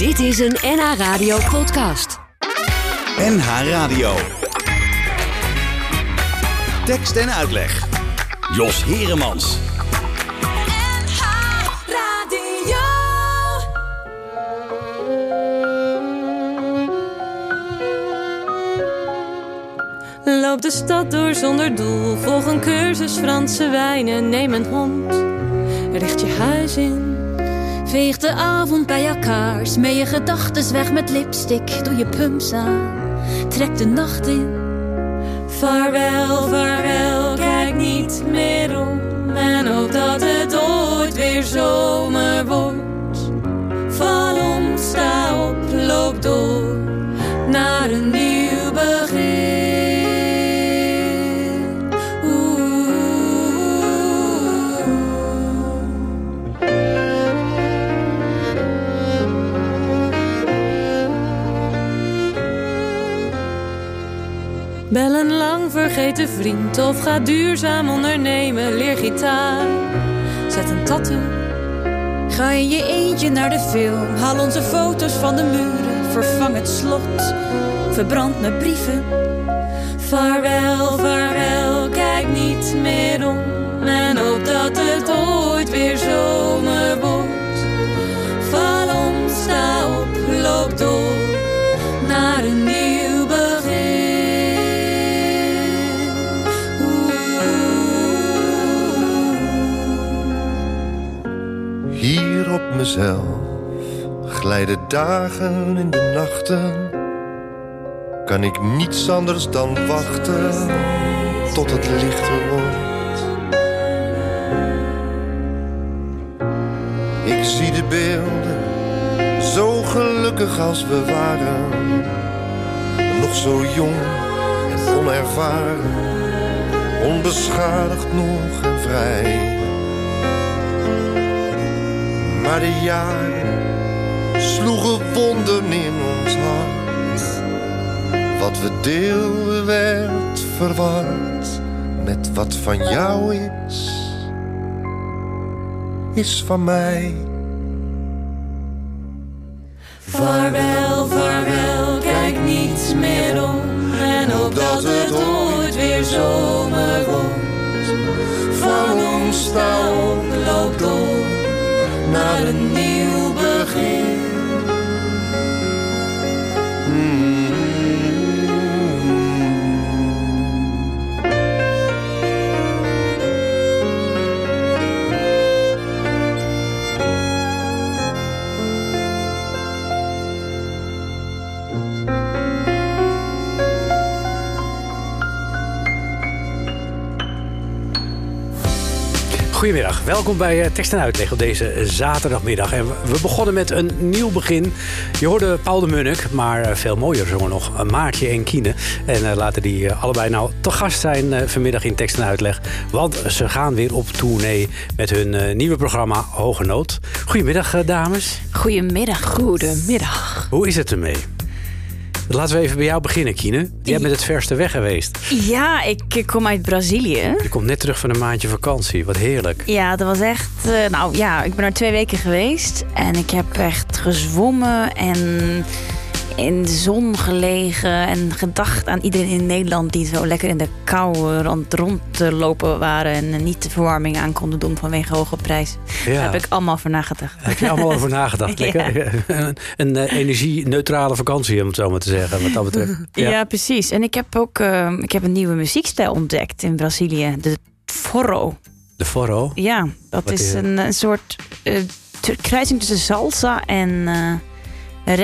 Dit is een NH Radio podcast. NH Radio. Tekst en uitleg. Jos Heremans. Loop de stad door zonder doel, volg een cursus Franse wijnen, neem een hond, richt je huis in. Veeg de avond bij elkaar, smee je gedachtes weg met lipstick, doe je pumps aan, trek de nacht in. Vaarwel, vaarwel, kijk niet meer om. En hoop dat het ooit weer zomer wordt. Val om, sta op, loop door naar een nieuw een lang vergeten vriend of ga duurzaam ondernemen. Leer gitaar, zet een tattoo. Ga in je eentje naar de film, haal onze foto's van de muren, vervang het slot, verbrand mijn brieven. Vaarwel, vaarwel, kijk niet meer om en hoop dat het ooit weer zomer mezelf glijden dagen in de nachten. Kan ik niets anders dan wachten tot het lichter wordt. Ik zie de beelden, zo gelukkig als we waren. Nog zo jong en onervaren, onbeschadigd nog en vrij. Maar de jaren sloegen wonden in ons hart. Wat we deelden werd verward met wat van jou is, is van mij. Vaarwel, vaarwel, kijk niet meer om en hoop dat het ooit weer zomer wordt. Val om, sta op, loop door naar een nieuw begin. Goedemiddag, welkom bij eh, Tekst en Uitleg op deze zaterdagmiddag. En we begonnen met een nieuw begin. Je hoorde Paul de Munnik, maar eh, veel mooier zongen nog eh, Maartje en Kiene. En laten die allebei nou te gast zijn vanmiddag in Tekst en Uitleg. Want ze gaan weer op tournee met hun nieuwe programma Hoge Nood. Goedemiddag dames. Goedemiddag. Goedemiddag. Hoe is het ermee? Laten we even bij jou beginnen, Kine. Jij bent het verste weg geweest. Ja, ik, kom uit Brazilië. Je komt net terug van een maandje vakantie. Wat heerlijk. Ja, dat was echt... eh, nou ja, ik ben er twee weken geweest. En ik heb echt gezwommen en in de zon gelegen. En gedacht aan iedereen in Nederland die zo lekker in de kou rond, rond te lopen waren. En niet de verwarming aan konden doen vanwege hoge prijs. Ja. Daar heb ik allemaal voor nagedacht. Daar heb je allemaal over nagedacht. Lekker. Een, een eh, energie-neutrale vakantie, om het zo maar te zeggen. Wat dat betreft. Ja, precies. En ik heb ook eh, ik heb een nieuwe muziekstijl ontdekt in Brazilië. De forró. De forro. Ja, dat Wat is een, een soort eh, kruising tussen salsa en eh,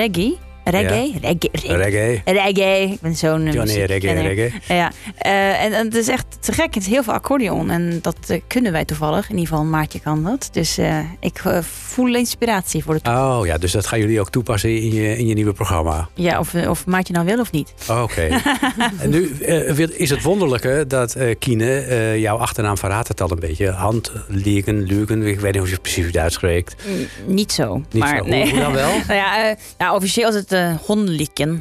reggae. Reggae? Reggae. Reggae. Reggae. Reggae. Ik ben zo'n Johnny Reggae, reggae. Ja, eh, en, en het is echt te gek. Het is heel veel accordeon. En dat eh, kunnen wij toevallig. In ieder geval, Maartje kan dat. Dus eh, ik voel inspiratie voor de toekomst. Oh ja, dus dat gaan jullie ook toepassen in je, in je nieuwe programma. Ja, of, of Maartje nou wil of niet. Oké. en nu is het wonderlijke dat Kine, jouw achternaam verraadt het al een beetje. Hand, Liegen, Lugen, ik weet niet hoe je het precies het uitspreekt. Niet zo. Niet maar zo. Nee. hoe dan wel? nou ja, ja, officieel is het eh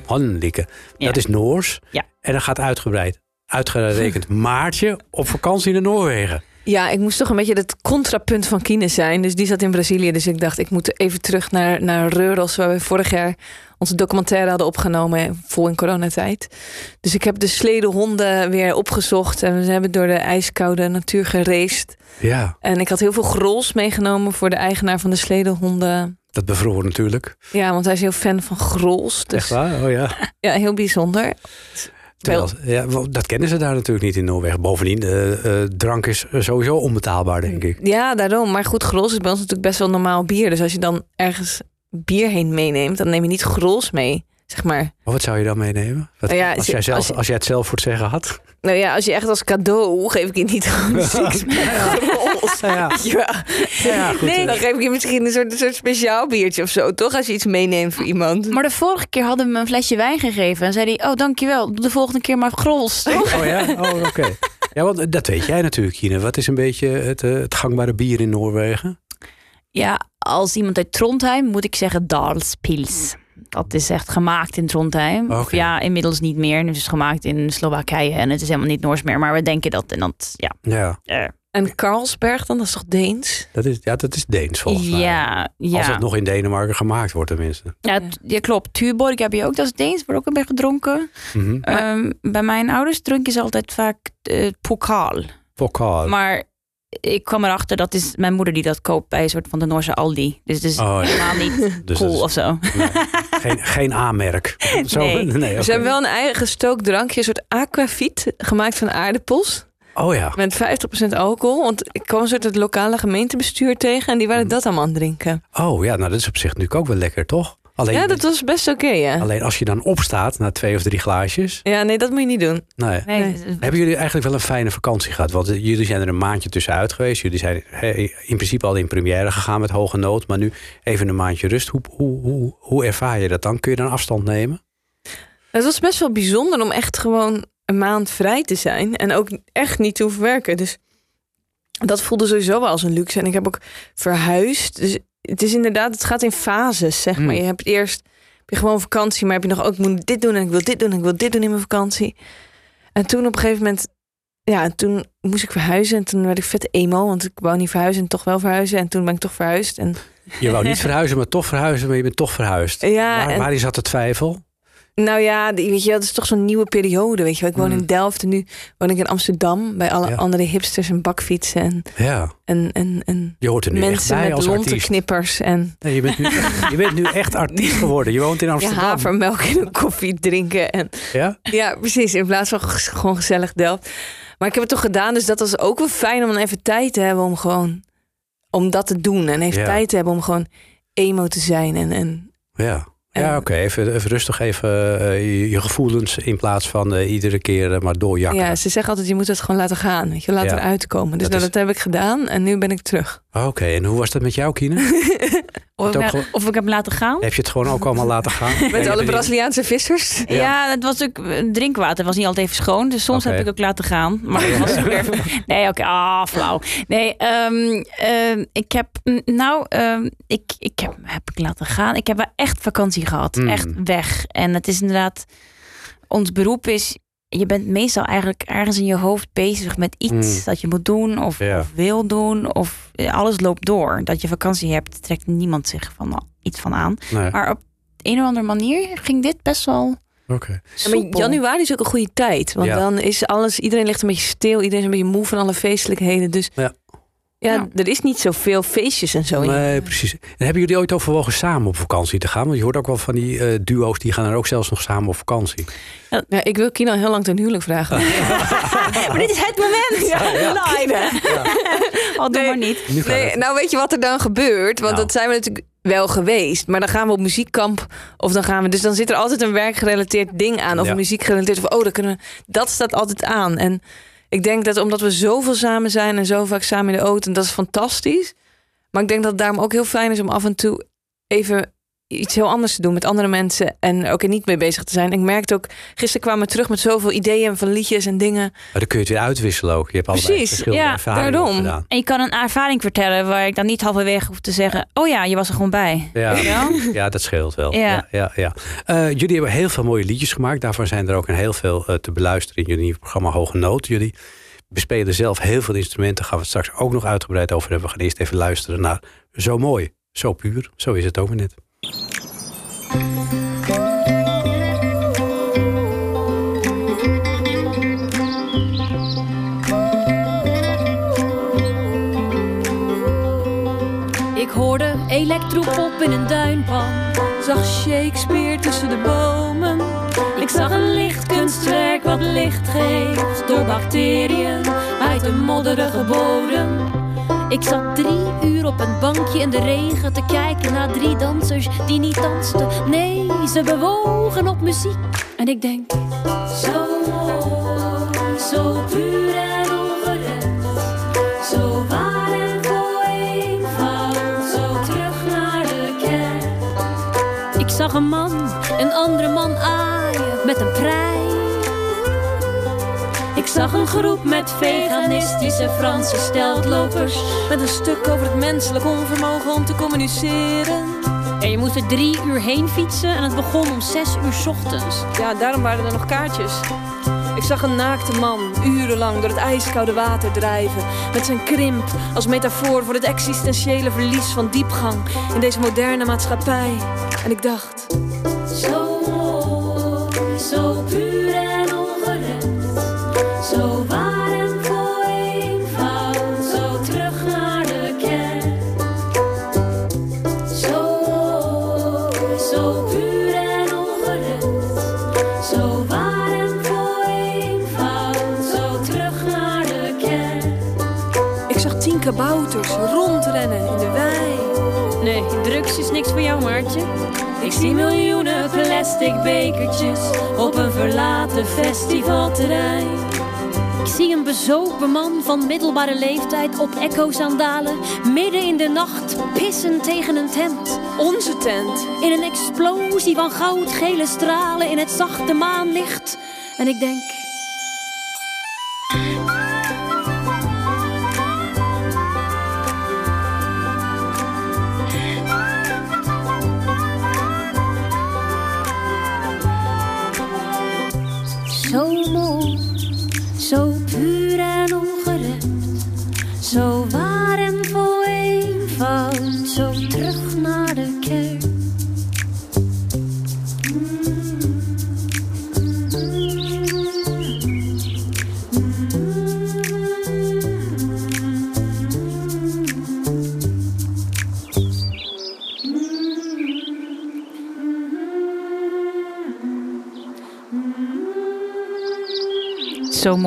Honlikken. Ja. Dat is Noors. Ja. En dan gaat uitgebreid. Uitgerekend Maartje op vakantie naar Noorwegen. Ja, ik moest toch een beetje het contrapunt van Kine zijn. Dus die zat in Brazilië. Dus ik dacht, ik moet even terug naar, naar Reuros... waar we vorig jaar onze documentaire hadden opgenomen... vol in coronatijd. Dus ik heb de sledehonden weer opgezocht... en we hebben door de ijskoude natuur gereisd. Ja, En ik had heel veel grols meegenomen... voor de eigenaar van de sledehonden. Dat bevroor natuurlijk. Ja, want hij is heel fan van grols. Dus Echt waar? Oh ja. ja, heel bijzonder. Terwijl, ja, dat kennen ze daar natuurlijk niet in Noorwegen. Bovendien, eh, eh, drank is sowieso onbetaalbaar, denk ik. Ja, daarom. Maar goed, grols is bij ons natuurlijk best wel normaal bier. Dus als je dan ergens bier heen meeneemt, dan neem je niet grols mee, zeg maar. Maar wat zou je dan meenemen? Wat- Nou ja, als, jij zelf, als je- als jij het zelf voor het zeggen had. Nou ja, als je echt als cadeau geef ik je niet gewoon six grols. Ja, Ja. ja goed. Nee, dan geef ik je misschien een soort, een soort speciaal biertje of zo, toch? Als je iets meeneemt voor iemand. Maar de vorige keer hadden we me een flesje wijn gegeven. En zei hij, oh dankjewel, doe de volgende keer maar grols. Oh ja? Oh, oké. Ja, want dat weet jij natuurlijk, Kine. Wat is een beetje het, eh, het gangbare bier in Noorwegen? Ja, als iemand uit Trondheim moet ik zeggen Dalspils. Dat is echt gemaakt in Trondheim. Of ja, inmiddels niet meer. Het is gemaakt in Slowakije en het is helemaal niet Noors meer. Maar we denken dat en dat, ja. Ja, eh, En Carlsberg dan, dat is toch Deens? dat is, ja, dat is Deens volgens mij. ja, ja. Als het nog in Denemarken gemaakt wordt tenminste. Ja, ja, klopt. Tuborg heb je ook, dat is Deens, wordt ook een beetje gedronken. Mhm. Ehm, bij mijn ouders drinken ze altijd vaak eh pokaal. Maar ik kwam erachter, dat is mijn moeder die dat koopt bij een soort van de Noorse Aldi. Dus het is Oh, ja. helemaal niet Dus cool is- of zo. Nee, geen, geen A-merk. Zo, Nee. Ze hebben wel een eigen gestookt drankje, een soort aquavit, gemaakt van aardappels. Oh ja. Met 50% alcohol. Want ik kwam een soort het lokale gemeentebestuur tegen en die waren dat allemaal aan het drinken. Oh ja, nou dat is op zich natuurlijk ook wel lekker, toch? Alleen, Ja, dat was best oké, ja. alleen als je dan opstaat na twee of drie glaasjes. Ja, nee, dat moet je niet doen. Nee. Nee, Nee. het- Hebben jullie eigenlijk wel een fijne vakantie gehad? Want eh, jullie zijn er een maandje tussenuit geweest. Jullie zijn hè, in principe al in première gegaan met hoge nood. Maar nu even een maandje rust. Hoe, hoe, hoe, hoe ervaar je dat dan? Kun je dan afstand nemen? Het was best wel bijzonder om echt gewoon een maand vrij te zijn. En ook echt niet te hoeven werken. Dus dat voelde sowieso wel als een luxe. En ik heb ook verhuisd. Dus het is inderdaad, het gaat in fases, zeg maar. Hmm. Je hebt eerst heb je gewoon vakantie, maar heb je nog ook, ik moet dit doen en ik wil dit doen en ik wil dit doen in mijn vakantie. En toen op een gegeven moment, ja, toen moest ik verhuizen. En toen werd ik vet emo, want ik wou niet verhuizen en toch wel verhuizen. En toen ben ik toch verhuisd. En Je wou niet verhuizen, maar toch verhuizen. Maar je bent toch verhuisd. Ja, waar, en- dat de twijfel? Nou ja, weet je, dat is toch zo'n nieuwe periode. Weet je, ik woon Mm. in Delft en nu woon ik in Amsterdam bij alle Ja. andere hipsters en bakfietsen en, Ja, en, en, en je hoort er nu echt mensen bij met als artiest. lontenknippers en Nee, je, bent nu, echt- je bent nu echt artiest geworden. Je woont in ja, Amsterdam. havermelk in een koffie drinken. En, Ja? ja, precies. In plaats van gewoon gezellig Delft. Maar ik heb het toch gedaan, dus dat was ook wel fijn om dan even tijd te hebben om gewoon om dat te doen en even Ja. tijd te hebben om gewoon emo te zijn en, en Ja. Ja, oké. Even, even rustig even eh, je, gevoelens in plaats van eh, iedere keer eh, maar doorjakken. ja, ze zeggen altijd je moet het gewoon laten gaan, weet je, laat Ja. eruit komen. Dus Dat nou, is- dat heb ik gedaan en nu ben ik terug. Oké, en hoe was dat met jou, Kine? Of, ook ik, of ik heb laten gaan. Heb je het gewoon ook allemaal laten gaan? Met alle Braziliaanse vissers. Ja, het was eh, drinkwater was niet altijd even schoon, dus soms heb ik ook laten gaan. Maar het was weer. Nee, oké, ah, flauw. Nee, ehm, ehm, ik heb nou, ehm, ik, ik heb, heb ik laten gaan. Ik heb wel echt vakantie gehad, Mm. echt weg. En het is inderdaad, ons beroep is. Je bent meestal eigenlijk ergens in je hoofd bezig met iets Mm. dat je moet doen of, Ja. of wil doen. Of eh, alles loopt door. Dat je vakantie hebt, trekt niemand zich van iets van aan. Nee, Maar op een of andere manier ging dit best wel. oké. Ja, soepel. maar januari is ook een goede tijd. Want Ja. dan is alles, iedereen ligt een beetje stil. Iedereen is een beetje moe van alle feestelijkheden. Dus Ja. Ja, Ja. er is niet zoveel feestjes en zo. in. Nee, precies. En hebben jullie ooit overwogen samen op vakantie te gaan? Want je hoort ook wel van die eh, duo's die gaan er ook zelfs nog samen op vakantie. Ja, ik wil Kina heel lang ten huwelijk vragen. Maar dit is het moment. Ja, Kina. Oh, doe Nee. maar niet. Nee, nou weet je wat er dan gebeurt? Want Nou. dat zijn we natuurlijk wel geweest. Maar dan gaan we op muziekkamp. Of dan gaan we. Dus dan zit er altijd een werkgerelateerd ding aan. Of muziekgerelateerd. Of oh, dan kunnen we, dat staat altijd aan. En ik denk dat omdat we zoveel samen zijn en zo vaak samen in de auto. En dat is fantastisch. Maar ik denk dat het daarom ook heel fijn is om af en toe even iets heel anders te doen met andere mensen. En ook er niet mee bezig te zijn. Ik merkte ook, gisteren kwamen we terug met zoveel ideeën van liedjes en dingen. Maar dan kun je het weer uitwisselen ook. Je hebt Precies, verschillende ja, ervaringen daarom. gedaan. En je kan een ervaring vertellen waar ik dan niet halverwege hoef te zeggen: Oh ja, je was er gewoon bij. Ja. Dat scheelt wel. Ja. Ja. Ja, ja, Eh, jullie hebben heel veel mooie liedjes gemaakt. Daarvan zijn er ook een heel veel eh, te beluisteren in jullie programma Hoge Noot. Jullie bespelen zelf heel veel instrumenten. Daar gaan we het straks ook nog uitgebreid over hebben. We gaan eerst even luisteren naar Zo Mooi, Zo Puur. Zo is het ook weer net. Ik hoorde elektropop in een duinpan. Zag Shakespeare tussen de bomen. Ik zag een lichtkunstwerk wat licht geeft door bacteriën uit de modderige bodem. Ik zat drie uur op een bankje in de regen te kijken naar drie dansers die niet dansten. Nee, ze bewogen op muziek. En ik denk, zo mooi, zo puur zag een groep met veganistische Franse steltlopers. Met een stuk over het menselijk onvermogen om te communiceren. En je moest er drie uur heen fietsen en het begon om zes uur 's ochtends. Ja, daarom waren er nog kaartjes. Ik zag een naakte man urenlang door het ijskoude water drijven. Met zijn krimp als metafoor voor het existentiële verlies van diepgang in deze moderne maatschappij. En ik dacht. Rondrennen in de wei. Nee, drugs is niks voor jou, Maartje. Ik zie miljoenen plastic bekertjes op een verlaten festivalterrein. Ik zie een bezopen man van middelbare leeftijd op echo-sandalen midden in de nacht pissen tegen een tent. Onze tent. In een explosie van goudgele stralen in het zachte maanlicht. En ik denk.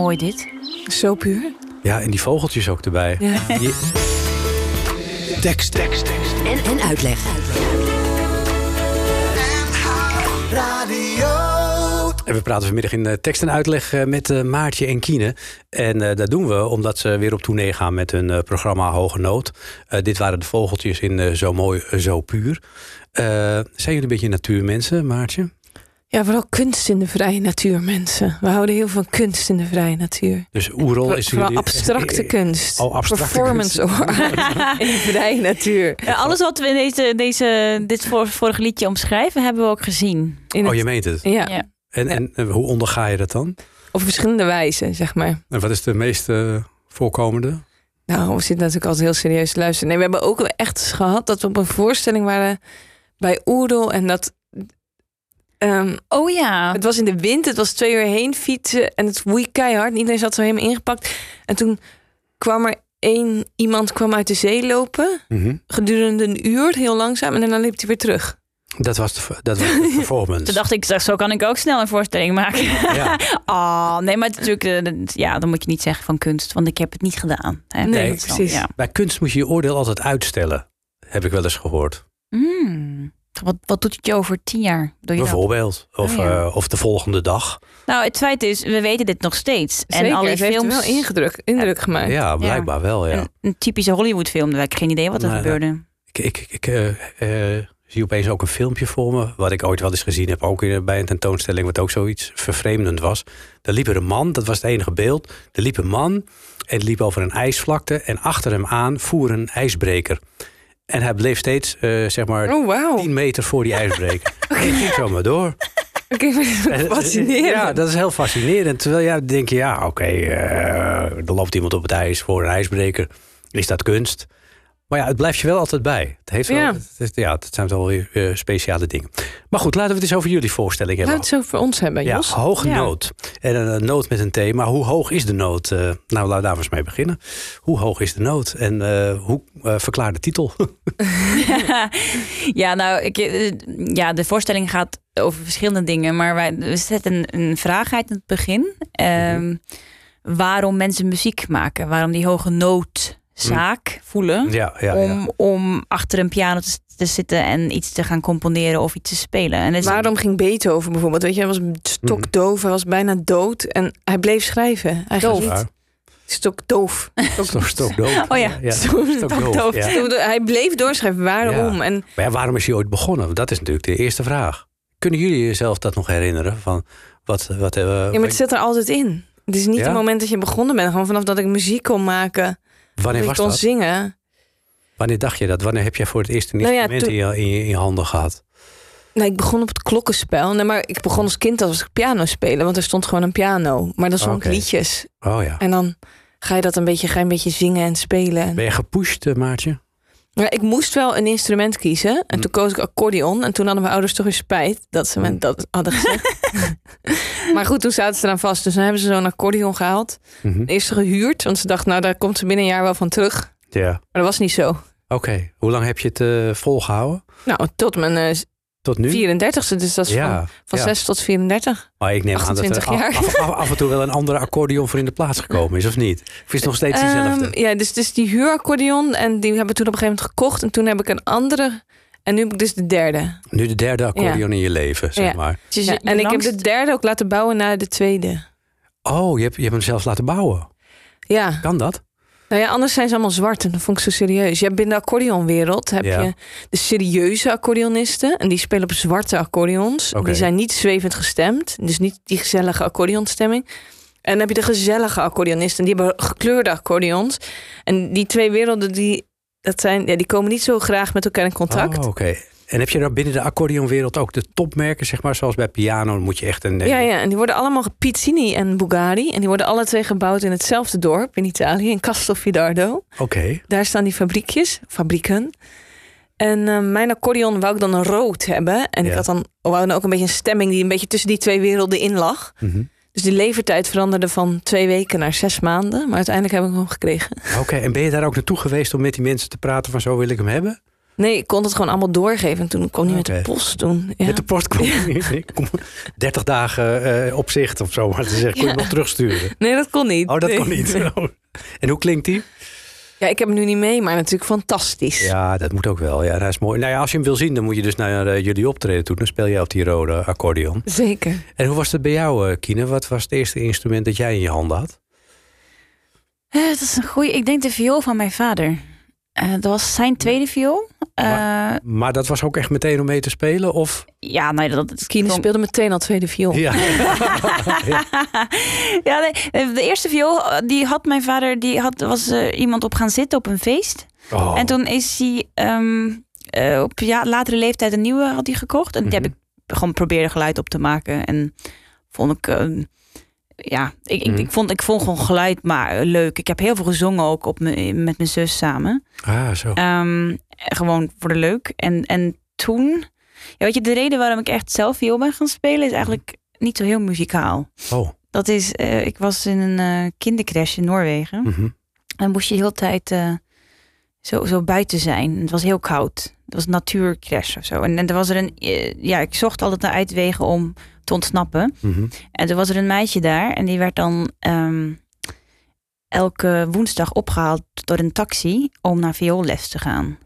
Mooi dit. Zo puur. Ja, en die vogeltjes ook erbij. Ja. Tekst, tekst, tekst. En, en uitleg. En we praten vanmiddag in eh, tekst en uitleg eh, met eh, Maartje en Kiene. En dat doen we omdat ze weer op tournee gaan met hun programma Hoge Nood. Dit waren de vogeltjes in Zo Mooi, Zo Puur. Zijn jullie een beetje natuurmensen, Maartje? Ja, vooral kunst in de vrije natuur, mensen. We houden heel veel kunst in de vrije natuur. Dus Oerol is Vooral jullie- abstracte kunst. Oh, abstracte Performance kunst. in de vrije natuur. Ja, alles wat we in deze, deze, dit vor- vorige liedje omschrijven, hebben we ook gezien. In Oh, het- je meent het. ja, Ja. En, en eh, hoe onderga je dat dan? op verschillende wijzen, zeg maar. En wat is de meest eh, voorkomende? Nou, we zitten natuurlijk altijd heel serieus te luisteren. Nee, we hebben ook echt gehad dat we op een voorstelling waren bij Oerdel. En dat... ehm, Oh ja. het was in de wind, het was twee uur heen fietsen en het woei keihard. Iedereen zat zo helemaal ingepakt. En toen kwam er één iemand kwam uit de zee lopen. Mhm. Gedurende een uur, heel langzaam. En daarna liep hij weer terug. Dat was de, dat was de performance. Toen dacht ik, zo kan ik ook snel een voorstelling maken. Ja. Oh, nee, maar het is natuurlijk, eh, ja, dan moet je niet zeggen van kunst, want ik heb het niet gedaan. Hè. Nee, dan- precies. Ja. Bij kunst moet je je oordeel altijd uitstellen. Heb ik wel eens gehoord. Hmm. Wat, wat doet het je over tien jaar? Doe je dat? Bijvoorbeeld. Of, Oh, ja. eh, of de volgende dag. Nou, het feit is, we weten dit nog steeds. Zeker, en al die ze heeft films. wel ingedruk, indruk gemaakt. Ja, blijkbaar wel. Ja. Een, een typische Hollywood film. Daar heb ik geen idee wat er gebeurde. Ik, ik, ik eh, eh, zie opeens ook een filmpje voor me. Wat ik ooit wel eens gezien heb. Ook in- bij een tentoonstelling. Wat ook zoiets vervreemdend was. Daar liep er een man. Dat was het enige beeld. Er liep een man. En liep over een ijsvlakte. En achter hem aan voer een ijsbreker. En hij bleef steeds, eh, zeg maar, Oh, wauw. 10 meter voor die ijsbreker. En die ging zo maar door. Ik vind het fascinerend. Ja, dat is heel fascinerend. Terwijl ja, dan denk je, ja, oké, eh, er loopt iemand op het ijs voor een ijsbreker. Is dat kunst? Maar ja, het blijft je wel altijd bij. Het, heeft wel, Ja. het, het- ja, het zijn wel weer eh, speciale dingen. Maar goed, laten we het eens over jullie voorstelling hebben. Laten we het zo voor ons hebben, Ja, Jos. hoge Ja. noot. En een, een noot met een T. Maar hoe hoog is de noot? Eh, nou, laten we daar eens mee beginnen. Hoe hoog is de noot? En eh, hoe eh verklaar de titel? ja, nou, ik, ja, de voorstelling gaat over verschillende dingen. Maar wij, we zetten een, een vraag uit in het begin. Ehm, Waarom mensen muziek maken. Waarom die hoge noodzaak voelen. ja, ja, om, ja. om achter een piano te, te zitten en iets te gaan componeren of iets te spelen. En Waarom ging Beethoven bijvoorbeeld? Weet je, hij was stokdoof, hij was bijna dood en hij bleef schrijven. Hij Doof. Stokdoof. Stok, stokdoof. Oh ja, stokdoof. Ja. Hij bleef doorschrijven. Waarom? En Maar ja, waarom is hij ooit begonnen? Dat is natuurlijk de eerste vraag. Kunnen jullie jezelf dat nog herinneren? Van wat, wat, eh, ja, maar het zit er altijd in. Het is niet Ja? het moment dat je begonnen bent. Gewoon vanaf dat ik muziek kon maken. Wanneer dat ik was kon dat? zingen. Wanneer dacht je dat? Wanneer heb jij voor het eerst een Nou instrument in, je, in, handen gehad? Nou, ik begon op het klokkenspel. Nee, maar ik begon als kind als ik piano spelen. Want er stond gewoon een piano. Maar dan zong ik liedjes. Oh ja. En dan ga je dat een beetje, ga je een beetje zingen en spelen. Ben je gepusht, eh, Maartje? Ja, ik moest wel een instrument kiezen. En toen koos ik accordeon. En toen hadden mijn ouders toch weer spijt dat ze me Hm. dat hadden gezegd. maar goed, toen zaten ze eraan vast. Dus dan hebben ze zo'n accordeon gehaald. Mhm. Eerst gehuurd. Want ze dachten, nou, daar komt ze binnen een jaar wel van terug. Ja. Maar dat was niet zo. Oké. Hoe lang heb je het eh, volgehouden? Nou, tot mijn eh, Tot nu? 34ste. Dus dat is van, ja. van ja. 6 tot 34. Maar ik neem aan dat 28 er af, af- af en toe wel een andere accordeon voor in de plaats gekomen is, of niet? Of is het nog steeds diezelfde? Ehm, ja, dus het is die huuraccordeon. En die hebben we toen op een gegeven moment gekocht. En toen heb ik een andere. En nu heb ik dus de derde. nu de derde accordeon in je leven, zeg Ja. maar. Dus Ja, en ik heb de derde ook laten bouwen naar de tweede. Oh, je hebt, je hebt hem zelf laten bouwen. Ja. Kan dat? Nou ja, anders zijn ze allemaal zwart en dat vond ik zo serieus. Je hebt binnen de accordeonwereld heb Ja. je de serieuze accordeonisten en die spelen op zwarte accordeons. Die zijn niet zwevend gestemd, dus niet die gezellige accordeonstemming. En dan heb je de gezellige accordeonisten, die hebben gekleurde accordeons. En die twee werelden die dat zijn, ja, die komen niet zo graag met elkaar in contact. Oh, oké. En heb je daar binnen de accordeonwereld ook de topmerken, zeg maar, zoals bij piano, moet je echt een... Ja, ja, en die worden allemaal Pizzini en Bugatti. En die worden alle twee gebouwd in hetzelfde dorp in Italië, in Castelfidardo. Oké. Daar staan die fabriekjes, fabrieken. En eh, mijn accordeon wou ik dan een rood hebben. En Ja. ik had dan wou dan ook een beetje een stemming die een beetje tussen die twee werelden in lag. Mhm. Dus die levertijd veranderde van twee weken naar zes maanden. Maar uiteindelijk heb ik hem gekregen. Oké, en ben je daar ook naartoe geweest om met die mensen te praten van zo wil ik hem hebben? Nee, ik kon het gewoon allemaal doorgeven. En toen kwam hij met de post toen. Ja. Met de post kom 30 dagen eh, op zicht of zo, maar te zeggen, kun je nog terugsturen? Nee, dat kon niet. Oh, dat Nee. kon niet. Oh. En hoe klinkt die? Ja, ik heb hem nu niet mee, maar natuurlijk fantastisch. Ja, dat moet ook wel. Ja, dat is mooi. Nou ja, als je hem wil zien, dan moet je dus naar eh, jullie optreden toe. Dan speel je op die rode accordeon. Zeker. En hoe was het bij jou, eh, Kine? Wat was het eerste instrument dat jij in je handen had? Eh, dat is een goeie. Ik denk de viool van mijn vader. Eh, dat was zijn tweede viool. Eh, Maar dat was ook echt meteen om mee te spelen? Of? ja, nee, dat, dat Kine kon- speelde meteen al tweede viool. Ja. ja, nee, de eerste viool, eh, die had mijn vader, die had, was eh, iemand op gaan zitten op een feest. Oh. En toen is hij ehm, eh, op ja, latere leeftijd een nieuwe had hij gekocht. En die Mhm. heb ik gewoon proberen geluid op te maken. En vond ik, eh, ja, ik, ik, Mhm. ik, vond, ik vond gewoon geluid maar leuk. Ik heb heel veel gezongen ook op me, met mijn zus samen. Ah, zo. Ehm, gewoon voor de leuk. En, en toen, ja, weet je, de reden waarom ik echt zelf viool ben gaan spelen is eigenlijk niet zo heel muzikaal. Oh. Dat is, eh, ik was in een eh kindercrash in Noorwegen. Mhm. En moest je de hele tijd eh, zo, zo buiten zijn. Het was heel koud. Het was een natuurcrash of zo. En, en er was er een, eh, ja, ik zocht altijd naar uitwegen om te ontsnappen. Mhm. En toen was er een meisje daar en die werd dan ehm, elke woensdag opgehaald door een taxi om naar vioolles te gaan.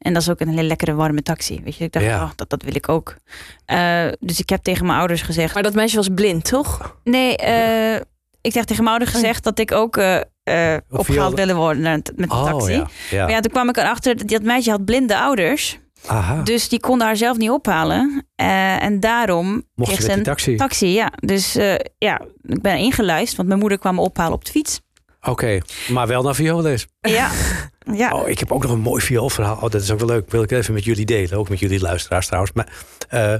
En dat is ook een hele lekkere warme taxi. Weet je, ik dacht, Ja. oh, dat, dat wil ik ook. Eh, dus ik heb tegen mijn ouders gezegd. Maar dat meisje was blind, toch? Nee, eh, ik heb tegen mijn ouders gezegd dat ik ook eh, eh, opgehaald willen worden naar het- met de Oh, taxi. ja. ja. Maar ja, toen kwam ik erachter dat dat meisje had blinde ouders. Aha. Dus die konden haar zelf niet ophalen. Eh, en daarom Mocht kreeg ze een taxi? taxi. Ja, dus eh, ja, ik ben ingeluisterd, want mijn moeder kwam me ophalen op de fiets. Oké, maar wel naar vioolles. Ja. ja. Oh, ik heb ook nog een mooi vioolverhaal. Oh, dat is ook wel leuk. Wil ik even met jullie delen. Ook met jullie luisteraars trouwens. Maar, eh,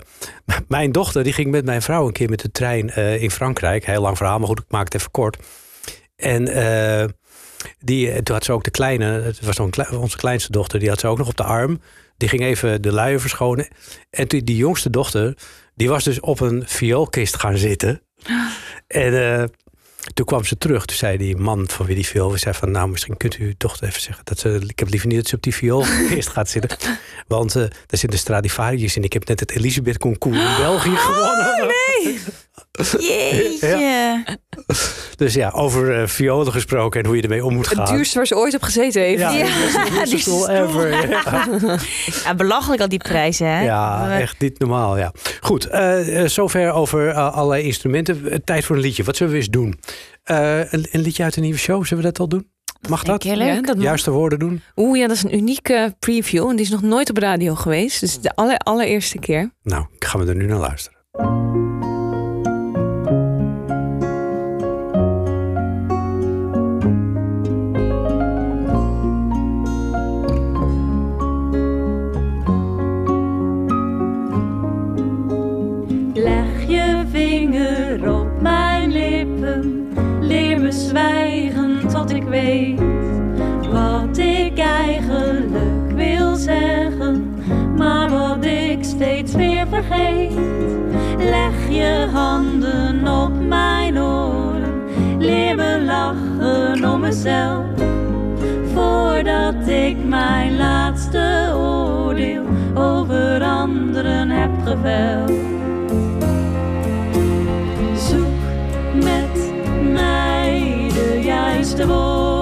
mijn dochter die ging met mijn vrouw een keer met de trein eh, in Frankrijk. Heel lang verhaal, maar goed, ik maak het even kort. En eh, die, toen had ze ook de kleine, het was onze kleinste dochter, die had ze ook nog op de arm. Die ging even de luier verschonen. En toen, die jongste dochter, die was dus op een vioolkist gaan zitten. En eh, toen kwam ze terug. Toen zei die man van wie die viool zei van... nou, misschien kunt u toch even zeggen... dat ze, ik heb liever niet dat ze op die vioolkist gaat zitten. Want eh daar zit een Stradivarius in. Ik heb net het Elisabeth Concours in België gewonnen. nee. Jeetje. Dus ja, over eh, violen gesproken en hoe je ermee om moet gaan. Het duurste waar ze ooit op gezeten heeft. Ja, die stoel ever. Ja. Belachelijk al die prijzen, hè? Ja, echt niet normaal. Ja. Goed, eh, zover over allerlei instrumenten. Tijd voor een liedje. Wat zullen we eens doen? Eh, een, een liedje uit een nieuwe show, zullen we dat al doen? Mag dat? Ja, dat mag. Juiste woorden doen? Oeh, ja, dat is een unieke preview. En die is nog nooit op radio geweest. Dus de aller, allereerste keer. Nou, gaan we er nu naar luisteren. Leg je vinger op mijn lippen, zwijgen tot ik weet wat ik eigenlijk wil zeggen, maar wat ik steeds weer vergeet. Leg je handen op mijn oren, leer me lachen om mezelf, voordat ik mijn laatste oordeel over anderen heb geveld. Juiste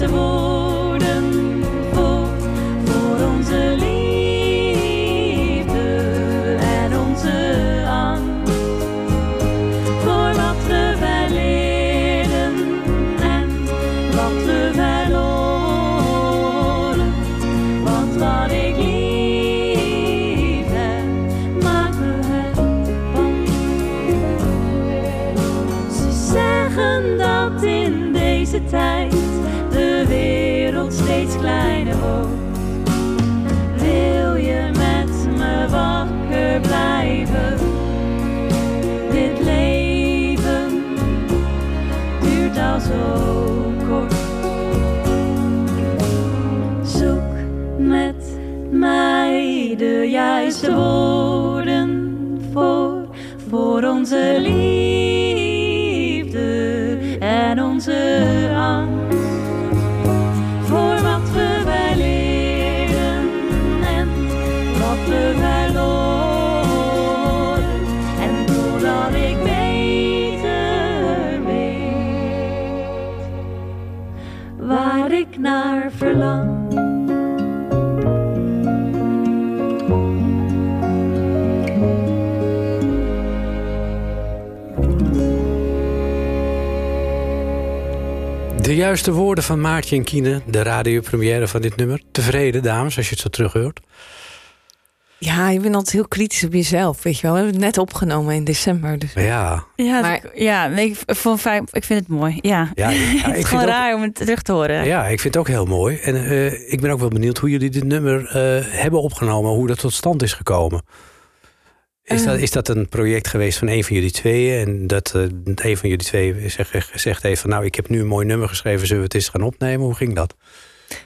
juiste De juiste woorden van Maartje en Kiene, de radiopremière van dit nummer. Tevreden, dames, als je het zo terughoort. Ja, je bent altijd heel kritisch op jezelf, weet je wel. We hebben het net opgenomen in december. Dus. Ja, Ja, Maar- ja nee, ik, vond ik vind het mooi. Ja. ja, ja, het ik is vind gewoon ook, raar om het terug te horen. ja, ik vind het ook heel mooi. En eh, ik ben ook wel benieuwd hoe jullie dit nummer eh, hebben opgenomen, hoe dat tot stand is gekomen. Is, Eh. dat, is dat een project geweest van een van jullie tweeën? En dat eh, een van jullie tweeën zeg- gezegd heeft van nou, ik heb nu een mooi nummer geschreven, zullen we het eens gaan opnemen? Hoe ging dat?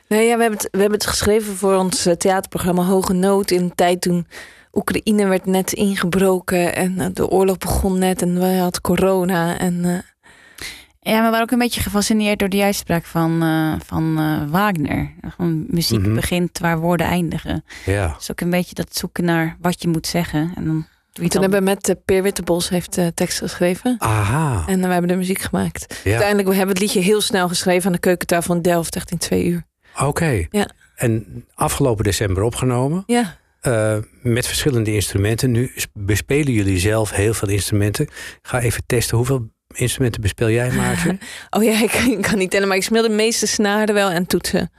Nee, ja, we, hebben het, we hebben het geschreven voor ons eh, theaterprogramma Hoge Nood. In een tijd toen Oekraïne werd net ingebroken. En eh, de oorlog begon net. En we hadden corona. En eh, Ja, we waren ook een beetje gefascineerd door de uitspraak van, eh, van eh, Wagner. Van muziek Mhm. begint waar woorden eindigen. Ja, Het is ook een beetje dat zoeken naar wat je moet zeggen. En dan toen dan- hebben we met eh, Peer Wittebos heeft de tekst geschreven. aha. En eh, we hebben de muziek gemaakt. Ja. Uiteindelijk we hebben we het liedje heel snel geschreven aan de keukentafel in Delft. Echt in twee uur. Oké. Ja. En afgelopen december opgenomen. Ja. eh, met verschillende instrumenten. Nu bespelen jullie zelf heel veel instrumenten. Ik ga even testen. Hoeveel instrumenten bespeel jij, Maartje? Oh ja, ik, ik kan niet tellen. Maar ik speel de meeste snaren wel en toetsen.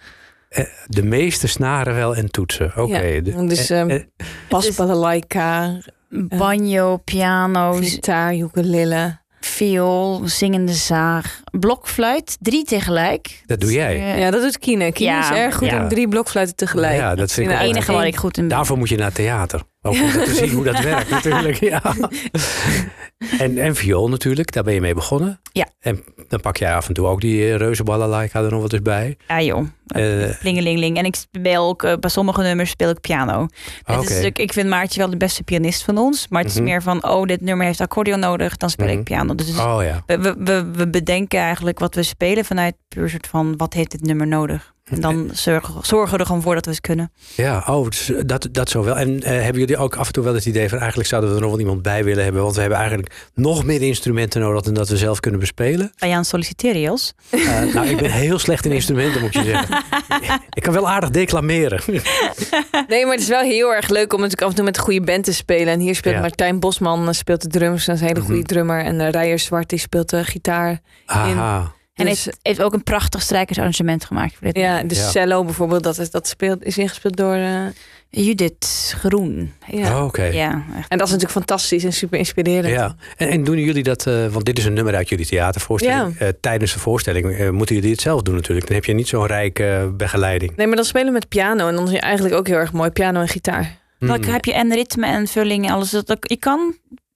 Eh, de meeste snaren wel en toetsen. Oké. Ja, De- dus, eh, ehm, eh, Pas, balalaika, Banjo, piano's, gitaar, ukulele. viool, zingende zaag, blokfluit. Drie tegelijk. dat doe jij. Eh, Ja, dat doet Kine. Kine Ja, is erg goed ja. in drie blokfluiten tegelijk. Ja, dat vind ik Het enige wat ik goed in ben. Daarvoor moet je naar theater. Ook om te zien hoe dat werkt natuurlijk. Ja. En, en viool natuurlijk, daar ben je mee begonnen. Ja. En dan pak jij af en toe ook die uh, reuzenbalalaika er nog wat eens bij. Ja joh, Eh, plingelingeling. En ik speel ook, eh, bij sommige nummers speel ik piano. Oké. is, ook- ik vind Maartje wel de beste pianist van ons. Maar het is Mhm. meer van, oh dit nummer heeft accordeon nodig. Dan speel Mhm. ik piano. Dus Oh ja. we, we, we, we bedenken eigenlijk wat we spelen vanuit puur soort van, wat heeft dit nummer nodig? En dan zorgen, zorgen we er gewoon voor dat we het kunnen. Ja, oh, dus dat, dat zo wel. En eh, hebben jullie ook af en toe wel het idee van eigenlijk zouden we er nog wel iemand bij willen hebben? Want we hebben eigenlijk nog meer instrumenten nodig dan dat we zelf kunnen bespelen. Ga je aan het solliciteren, Jos? Eh, nou, ik ben heel slecht in instrumenten, moet je zeggen. ik kan wel aardig declameren. Nee, maar het is wel heel erg leuk om natuurlijk af en toe met een goede band te spelen. En hier speelt Ja. Martijn Bosman eh, speelt de drums. Dat is een hele goede Mhm. drummer. En uh, Rijer Zwart die speelt de gitaar. Aha. En Dus, heeft, heeft ook een prachtig strijkersarrangement gemaakt voor dit. ja, de Ja. cello bijvoorbeeld, dat, is, dat speelt, is ingespeeld door... eh, Judith Groen. ja. Oh, Oké. Ja, echt. En dat is natuurlijk fantastisch en super inspirerend. Ja, en, en doen jullie dat, eh, want dit is een nummer uit jullie theatervoorstelling. Eh, tijdens de voorstelling eh, moeten jullie het zelf doen natuurlijk. Dan heb je niet zo'n rijke begeleiding. Nee, maar dan spelen we met piano. En dan is het eigenlijk ook heel erg mooi. Piano en gitaar. Dan Hmm. heb je en ritme en vulling en alles. Dat, dat, je kan,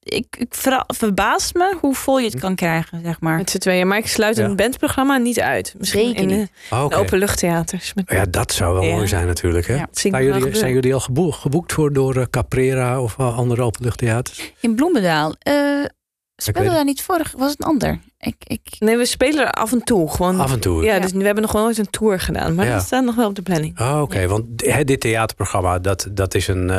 ik, ik verbaast me hoe vol je het kan krijgen, zeg maar. Met z'n tweeën. Maar ik sluit Ja. een bandprogramma niet uit. Misschien Zeker in de, niet. Oh, de openluchttheaters. Met Ja, dat zou wel Ja. mooi zijn natuurlijk. Hè? Ja. jullie, zijn jullie al geboek- geboekt voor door eh, Caprera of eh, andere openluchttheaters? In Bloemendaal. eh weet speelde daar niet vorig? Was het een ander? Ik, ik, Nee, we spelen er af en toe. Gewoon, Af en toe. ja, Ja. dus we hebben nog wel nooit een tour gedaan. Maar Ja. dat staat nog wel op de planning. Oh, Oké, want hè, dit theaterprogramma, dat, dat is een.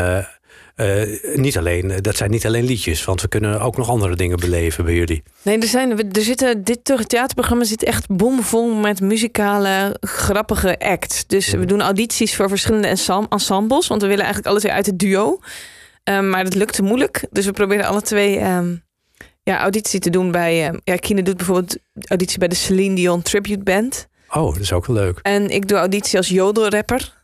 Eh, eh, niet alleen, dat zijn niet alleen liedjes, want we kunnen ook nog andere dingen beleven bij jullie. Nee, er, zijn, er zitten, dit theaterprogramma zit echt bomvol met muzikale, grappige acts. Dus we doen audities voor verschillende ensem- ensembles. Want we willen eigenlijk alle twee uit het duo. Ehm, maar dat lukte moeilijk. Dus we proberen alle twee ehm, ja, auditie te doen bij... ehm, ja, Kine doet bijvoorbeeld auditie bij de Celine Dion Tribute Band. Oh, dat is ook wel leuk. En ik doe auditie als jodelrapper.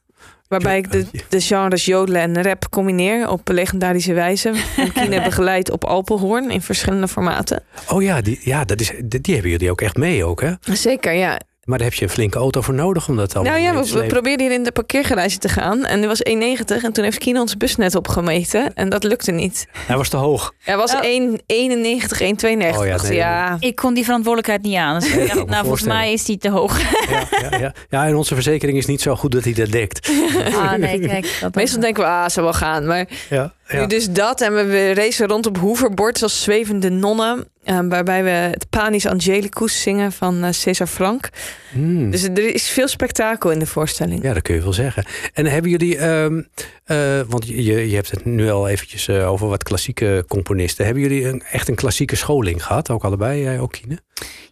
Waarbij ik de, de genres jodelen en rap combineer op legendarische wijze. En Kine begeleidt op Alpenhoorn in verschillende formaten. Oh ja, die, ja dat is, die, die hebben jullie ook echt mee ook, hè? Zeker, ja. Maar daar heb je een flinke auto voor nodig om dat allemaal Nou ja, mee we, we probeerden hier in de parkeergarage te gaan. En die was 1,90. En toen heeft Kino ons bus net opgemeten. En dat lukte niet. Hij was te hoog. Hij was Oh. 1,91, 1,92. Oh ja, nee, ja. ik kon die verantwoordelijkheid niet aan. Dus nou, volgens mij is die te hoog. Ja, ja, ja. ja, en onze verzekering is niet zo goed dat hij dat dekt. Ah, nee, kijk. Dat Meestal denken we, ah, zou wel gaan. Maar Ja, nu dus dat. En we, we racen rond op hoverboards als zwevende nonnen. eh, waarbij we het Panis Angelicus zingen van eh, Cesar Frank. Hmm. Dus er is veel spektakel in de voorstelling. Ja, dat kun je wel zeggen. En hebben jullie, ehm, eh, want je, je hebt het nu al eventjes over wat klassieke componisten. Hebben jullie een, echt een klassieke scholing gehad? Ook allebei, jij ook, Kine?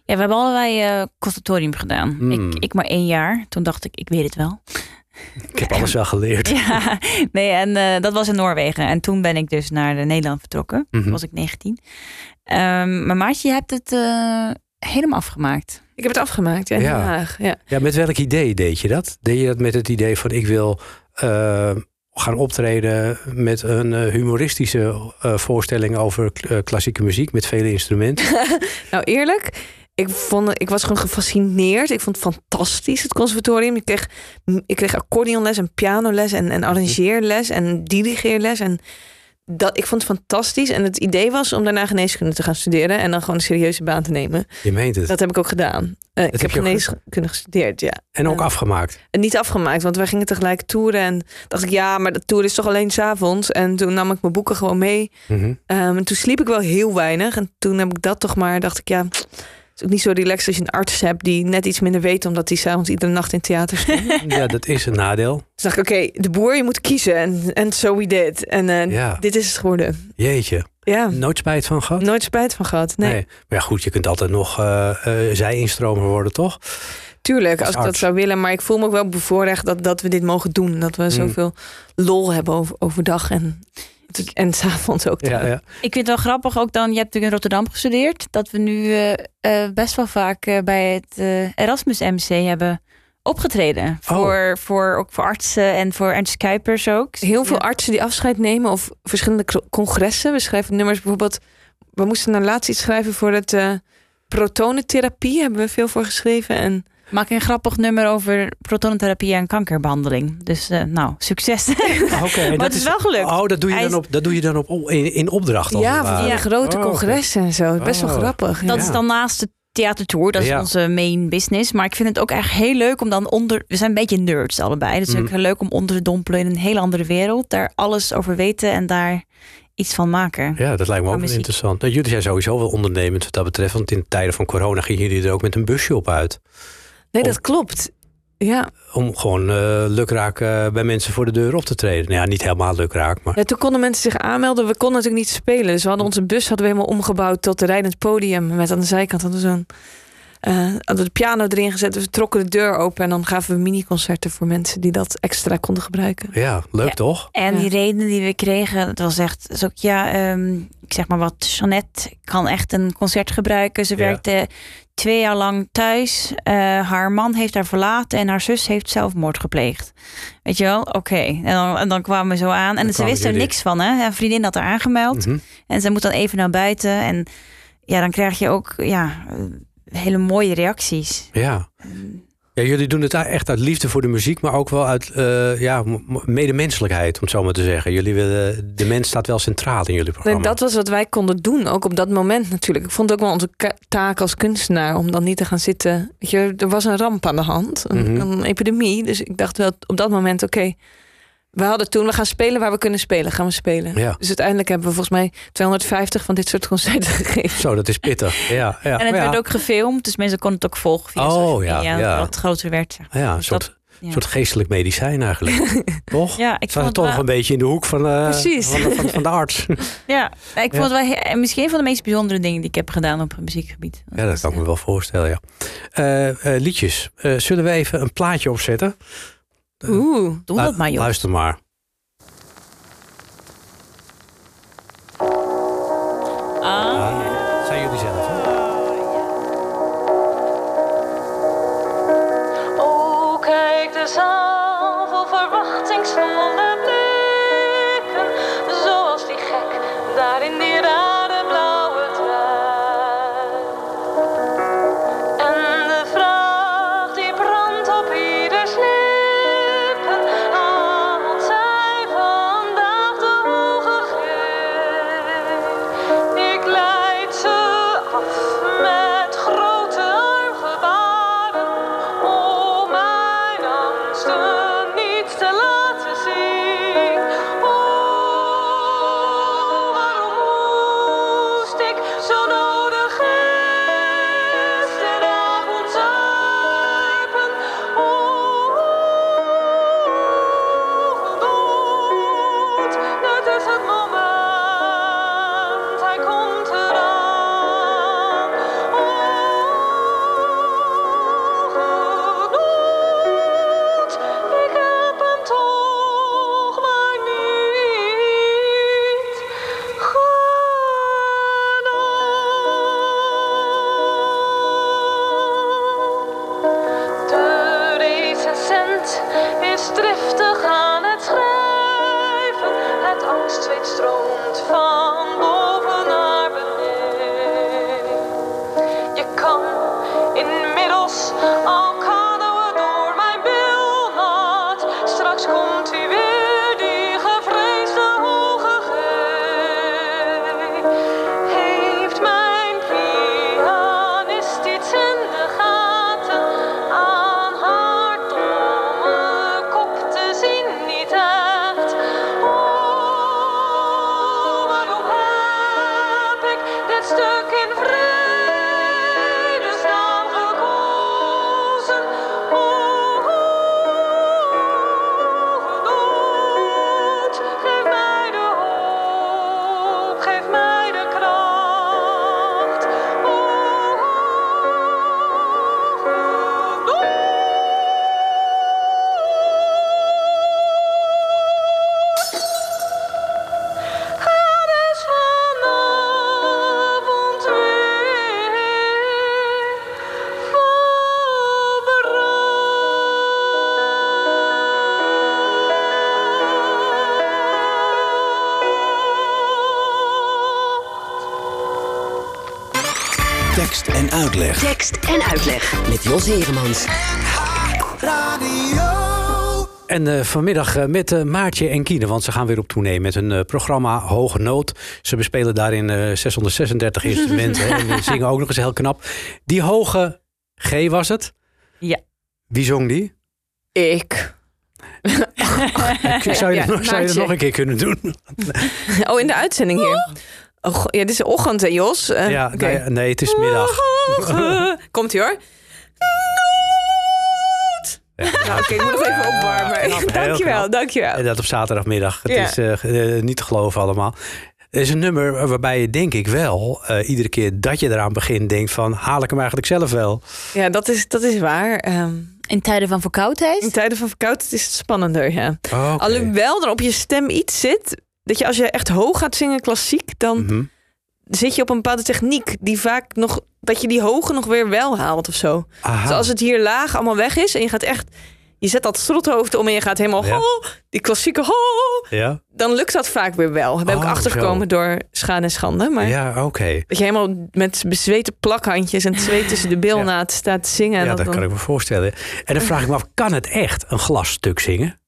Ja, we hebben allebei eh conservatorium gedaan. Hmm. Ik, ik maar één jaar. Toen dacht ik, ik weet het wel. Ik heb alles wel geleerd. Ja, nee, en eh, dat was in Noorwegen. En toen ben ik dus naar de Nederland vertrokken. Toen was ik 19. Ehm maar Maartje, je hebt het eh, helemaal afgemaakt. Ik heb het afgemaakt ja, Ja. Ja. Ja, met welk idee deed je dat? Deed je dat met het idee van ik wil eh, gaan optreden met een humoristische eh, voorstelling over eh, klassieke muziek met vele instrumenten. Nou, eerlijk, ik, vond, ik was gewoon gefascineerd. Ik vond het fantastisch, het conservatorium. Ik kreeg, ik kreeg accordeonles en pianoles en, en arrangeerles en dirigeerles. En dat, ik vond het fantastisch. En het idee was om daarna geneeskunde te gaan studeren en dan gewoon een serieuze baan te nemen. Je meent het. Dat heb ik ook gedaan. Eh, ik heb geneeskunde gestudeerd, ja. en ook afgemaakt. En niet afgemaakt, want wij gingen tegelijk toeren. En dacht ik, ja, maar de tour is toch alleen s'avonds. En toen nam ik mijn boeken gewoon mee. Mhm. Ehm, en toen sliep ik wel heel weinig. En toen heb ik dat toch maar, dacht ik, ja, is ook niet zo relaxed als je een arts hebt die net iets minder weet, omdat hij s'avonds iedere nacht in theater stond. Ja, dat is een nadeel. dus dacht ik, oké, de boer, je moet kiezen. En en so we did. En eh, Ja. dit is het geworden. Jeetje. Ja, Nooit spijt van gehad? nooit spijt van gehad. Nee, Maar ja, goed, je kunt altijd nog eh eh zij-instromer worden, toch? tuurlijk, Als als ik dat zou willen. Maar ik voel me ook wel bevoorrecht dat, dat we dit mogen doen. Dat we Mm. zoveel lol hebben over, overdag en, en s'avonds ook. Ja, ja. Ik vind het wel grappig ook dan, je hebt natuurlijk in Rotterdam gestudeerd, dat we nu eh, eh, best wel vaak eh, bij het Erasmus MC hebben opgetreden. Oh. Voor, voor, ook voor artsen en voor Ernst Kuipers ook. Heel veel Ja. artsen die afscheid nemen of verschillende congressen. We schrijven nummers bijvoorbeeld. We moesten nou laatst iets schrijven voor het eh, protonentherapie. Hebben we veel voor geschreven. En Maak een grappig nummer over protonentherapie en kankerbehandeling. Dus eh, nou, succes. Oké, en maar dat het is wel gelukt. Oh, dat doe je Hij dan op, dat doe je dan op in, in opdracht. ja, van die grote Oh, congressen en zo. Best wel Oh. grappig. Dat Ja. is dan naast de theatertour. Dat is Ja. onze main business. Maar ik vind het ook echt heel leuk om dan onder... We zijn een beetje nerds allebei. Dus het is Mhm. ook heel leuk om onder te dompelen in een hele andere wereld. Daar alles over weten en daar iets van maken. Ja, dat lijkt me ook wel interessant. Nou, jullie zijn sowieso wel ondernemend wat dat betreft. Want in tijden van corona gingen jullie er ook met een busje op uit. Nee, dat klopt. Ja. Om gewoon eh lukraak eh, bij mensen voor de deur op te treden. Nou ja, niet helemaal lukraak, maar... ja, toen konden mensen zich aanmelden. We konden natuurlijk niet spelen. Dus we hadden onze bus hadden we helemaal omgebouwd tot een rijdend podium. Met aan de zijkant hadden we zo'n... eh, hadden we de piano erin gezet. Dus we trokken de deur open. En dan gaven we mini-concerten voor mensen die dat extra konden gebruiken. Ja, leuk Ja. toch? En Ja. die redenen die we kregen, het was echt is ook, ja, ehm, ik zeg maar wat, Jeannette kan echt een concert gebruiken. Ze Ja. werkte twee jaar lang thuis. Eh, haar man heeft haar verlaten en haar zus heeft zelfmoord gepleegd. Weet je wel? Oké. En, dan, en dan kwamen we zo aan. En ze wist er niks van, hè? Een vriendin had haar aangemeld. Mhm. En ze moet dan even naar buiten. En ja, dan krijg je ook ja, hele mooie reacties. Ja. ja. Jullie doen het echt uit liefde voor de muziek, maar ook wel uit eh, ja, medemenselijkheid, om het zo maar te zeggen. Jullie willen, de mens staat wel centraal in jullie programma. dat was wat wij konden doen, ook op dat moment natuurlijk. Ik vond het ook wel onze taak als kunstenaar om dan niet te gaan zitten. Weet je, er was een ramp aan de hand, een, Mhm. een epidemie. Dus ik dacht wel op dat moment, oké, we hadden toen, we gaan spelen waar we kunnen spelen, gaan we spelen. Ja. Dus uiteindelijk hebben we volgens mij 250 van dit soort concerten gegeven. Zo, dat is pittig. Ja, ja. en het ja, werd ook gefilmd, dus mensen konden het ook volgen via Oh, social ja, media, ja. Wat groter werd. zeg maar. ja, een Dus soort, dat- ja. soort geestelijk medicijn eigenlijk. toch? Ja, ik vond toch het nog wel, een beetje in de hoek van, eh, Precies. van, de- van, van de arts. ja, ik vond het wel he- misschien een van de meest bijzondere dingen die ik heb gedaan op het muziekgebied. Ja, dat kan ik me wel voorstellen, ja. Eh, eh, liedjes. Eh, zullen we even een plaatje opzetten? Oeh. Doe dat maar, joh. Luister maar. Uitleg. Tekst en uitleg. Met Jos Heremans. En eh, vanmiddag eh, met eh, Maartje en Kiene, want ze gaan weer op tournee met hun eh, programma Hoge Noot. Ze bespelen daarin eh 636 instrumenten en zingen ook nog eens heel knap. Die hoge G was het? Ja. Wie zong die? Ik. Zou je, Ja, dat nog- zou je dat nog een keer kunnen doen? Oh, in de uitzending hier. Oh, ja, dit is ochtend, hè, Jos? Eh, ja, oké. ja, nee, het is middag. Komt ie hoor. Ja, Nou, oké, ik moet nog even opwarmen. knap, dankjewel, knap. dankjewel. En dat op zaterdagmiddag. Het Ja. is eh, eh, niet te geloven allemaal. Het is een nummer waarbij je denk ik wel... eh, iedere keer dat je eraan begint denkt van... haal ik hem eigenlijk zelf wel? Ja, dat is, dat is waar. Ehm, In tijden van verkoudheid? in tijden van verkoudheid is het spannender, ja. Alhoewel er op je stem iets zit... dat je als je echt hoog gaat zingen klassiek... dan Mhm. zit je op een bepaalde techniek... die vaak nog... dat je die hoge nog weer wel haalt of zo. Aha. Dus als het hier laag allemaal weg is... en je gaat echt... je zet dat strothoofd om en je gaat helemaal... Ja. ho, die klassieke ho, Ja, dan lukt dat vaak weer wel. Daar ben ik Oh, achtergekomen door schade en schande. Maar ja oké. dat je helemaal met bezweten plakhandjes... en het zweet tussen de bilnaad staat te zingen. en Ja, dat dat dan- kan ik me voorstellen. En dan vraag ik me af, kan het echt een glasstuk zingen?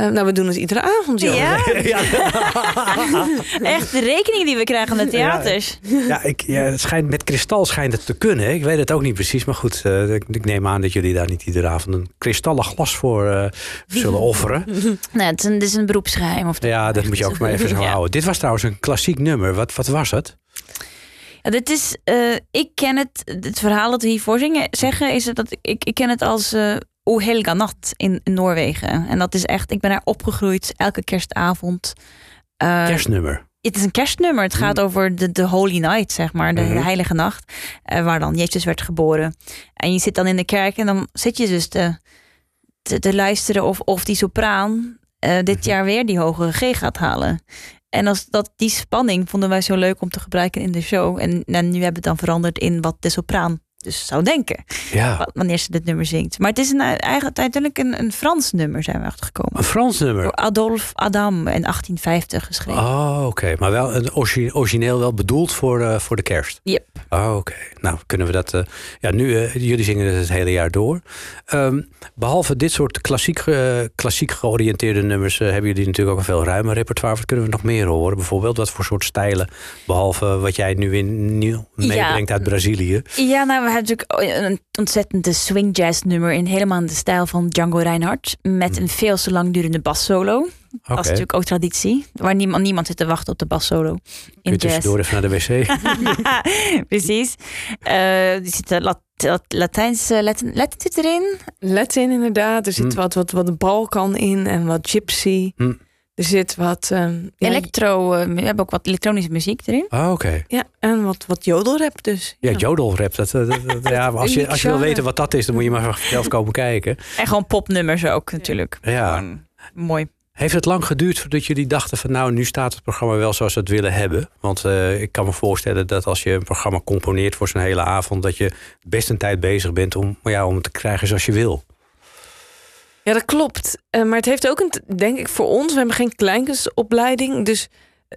Eh, nou, we doen het iedere avond, joh. Ja, ja, echt de rekening die we krijgen aan de theaters. ja, ik, ja, het schijnt, met kristal schijnt het te kunnen. Ik weet het ook niet precies, maar goed. eh, ik, ik neem aan dat jullie daar niet iedere avond een kristallen glas voor eh, zullen offeren. Nee, het is een, dit is een beroepsgeheim. Of Ja, dat moet je ook maar even zo Ja. houden. Dit was trouwens een klassiek nummer. Wat, wat was het? Ja, dit is, eh, ik ken het, het verhaal dat we hiervoor zingen, zeggen, is het dat ik, ik ken het als eh O Helga Nacht in, Noorwegen. En dat is echt, ik ben daar opgegroeid elke kerstavond. Eh, Kerstnummer. het is een kerstnummer. Het gaat over de, de Holy Night, zeg maar, de, Mhm. de heilige nacht, eh, waar dan Jezus werd geboren. En je zit dan in de kerk en dan zit je dus te, te, te luisteren of, of die sopraan eh, dit Mhm. jaar weer die hogere G gaat halen. En als dat, die spanning vonden wij zo leuk om te gebruiken in de show. En, en nu hebben we het dan veranderd in wat de sopraan dus zou denken. Ja, wa- Wanneer ze dit nummer zingt. Maar het is een, eigenlijk uiteindelijk een, een Frans nummer, zijn we achtergekomen. een Frans nummer. Door Adolphe Adam in 1850 geschreven. Oh, oké. Maar wel een origi- origineel wel bedoeld voor, eh, voor de kerst. Yep. Oh, oké. Nou, kunnen we dat... eh, ja, nu, eh, jullie zingen het het hele jaar door. Ehm, behalve dit soort klassiek, klassiek georiënteerde nummers... hebben jullie natuurlijk ook een veel ruimer repertoire. Wat kunnen we nog meer horen? Bijvoorbeeld, wat voor soort stijlen? Behalve wat jij nu in nieuw meebrengt uit Brazilië. Ja, nou, we hebben natuurlijk een ontzettende swing jazz nummer in helemaal in de stijl van Django Reinhardt. Met een veel te lang durende bassolo. Oké. Dat is natuurlijk ook traditie. Waar niemand, niemand zit te wachten op de bassolo Kun in je jazz. tussendoor even naar de wc? Precies. Eh er zit een Lat Lat- Latijns, eh, Latin, Latin zit erin. Latin inderdaad. Er zit Hm. wat, wat, wat Balkan in en wat Gypsy. Hm. Er zit wat... ehm, ja, Electro, eh, we hebben ook wat elektronische muziek erin. Oh, oké. ja, en wat, wat jodelrap dus. Ja, jodelrap. Dat, dat, dat- dat- ja, als, je, als je wil weten wat dat is, dan moet je maar zelf komen kijken. En gewoon popnummers ook natuurlijk. Ja. Gewoon mooi. Heeft het lang geduurd voordat jullie dachten van nou, nu staat het programma wel zoals we het willen hebben? Want eh, ik kan me voorstellen dat als je een programma componeert voor zo'n hele avond, dat je best een tijd bezig bent om, ja, om het te krijgen zoals je wil. Ja, dat klopt. Eh, maar het heeft ook een, denk ik, voor ons, we hebben geen kleinkunstopleiding. Dus